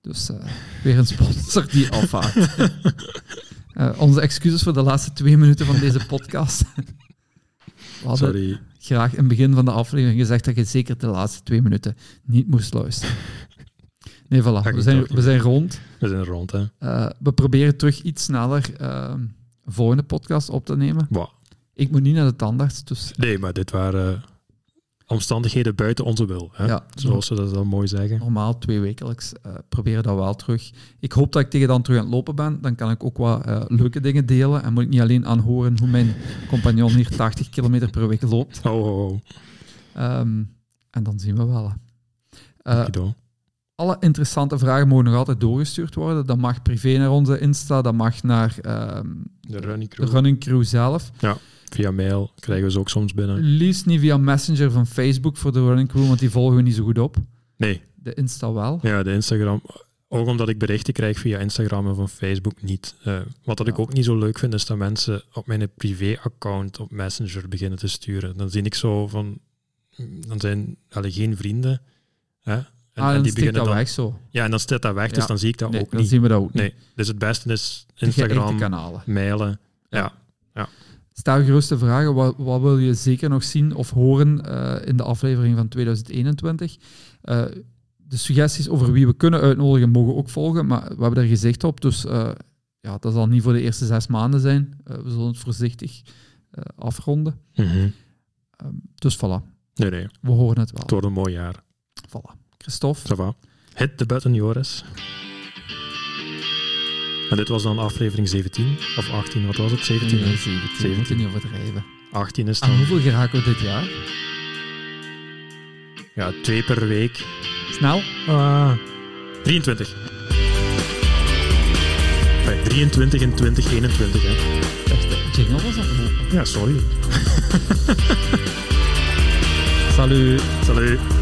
Speaker 2: Dus eh, weer een sponsor die afhaakt. Eh, onze excuses voor de laatste twee minuten van deze podcast. We hadden
Speaker 1: Sorry.
Speaker 2: graag in het begin van de aflevering gezegd dat je zeker de laatste twee minuten niet moest luisteren. Nee, voilà. We zijn, we zijn rond.
Speaker 1: We zijn rond, hè.
Speaker 2: Eh, we proberen terug iets sneller eh, een volgende podcast op te nemen.
Speaker 1: Wow.
Speaker 2: Ik moet niet naar de tandarts, dus
Speaker 1: Nee, maar dit waren omstandigheden buiten onze wil. Hè?
Speaker 2: ja,
Speaker 1: Zoals ze dat dan mooi zeggen.
Speaker 2: normaal twee wekelijks. eh proberen dat wel terug. Ik hoop dat ik tegen dan terug aan het lopen ben. Dan kan ik ook wat eh, leuke dingen delen. En moet ik niet alleen aanhoren hoe mijn compagnon hier 80 kilometer per week loopt.
Speaker 1: Oh, oh, oh.
Speaker 2: Ehm, en dan zien we wel.
Speaker 1: Okido.
Speaker 2: alle interessante vragen mogen nog altijd doorgestuurd worden. Dat mag privé naar onze Insta, dat mag naar ehm,
Speaker 1: De running
Speaker 2: de
Speaker 1: crew.
Speaker 2: running crew zelf.
Speaker 1: Via mail krijgen we ze ook soms binnen.
Speaker 2: Liefst niet via Messenger van Facebook voor de running crew, want die volgen we niet zo goed op.
Speaker 1: Nee,
Speaker 2: De Insta wel.
Speaker 1: ja, de Instagram. Ook omdat ik berichten krijg via Instagram en van Facebook niet. Eh, wat dat ik ook niet zo leuk vind, is dat mensen op mijn privé-account op Messenger beginnen te sturen. Dan zie ik zo van... Dan zijn alle geen vrienden. Hè? En,
Speaker 2: ah,
Speaker 1: en
Speaker 2: dan
Speaker 1: die beginnen
Speaker 2: dat
Speaker 1: dan...
Speaker 2: weg zo.
Speaker 1: Ja, en dan staat dat weg, dus dan zie ik dat
Speaker 2: Nee,
Speaker 1: ook
Speaker 2: dan
Speaker 1: niet.
Speaker 2: zien we dat ook niet.
Speaker 1: Nee, dus het beste is Instagram, mailen. Ja,
Speaker 2: Stel gerust de vragen, wat, wat wil je zeker nog zien of horen eh, in de aflevering van 2021? Eh, de suggesties over wie we kunnen uitnodigen mogen ook volgen, maar we hebben er gezicht op, dus eh, ja, dat zal niet voor de eerste zes maanden zijn. We zullen het voorzichtig afronden.
Speaker 1: Mhm.
Speaker 2: Ehm, dus voilà,
Speaker 1: Nee, nee.
Speaker 2: we horen het wel.
Speaker 1: Het wordt een mooi jaar.
Speaker 2: Voilà. Christophe,
Speaker 1: Ça va. Hit the button, Joris. En dit was dan aflevering 17 of 18, wat was het? 17?
Speaker 2: nee,
Speaker 1: hè?
Speaker 2: 17, we
Speaker 1: 17.
Speaker 2: moeten niet overdrijven.
Speaker 1: 18 is
Speaker 2: Aan
Speaker 1: dan.
Speaker 2: hoeveel geraken we dit jaar?
Speaker 1: Ja, twee per week.
Speaker 2: Snel?
Speaker 1: Ah, 23. Enfin, 23 in 2021, hè.
Speaker 2: Echt, jingle was afgelopen.
Speaker 1: Ja, sorry.
Speaker 2: Salut!
Speaker 1: Salut.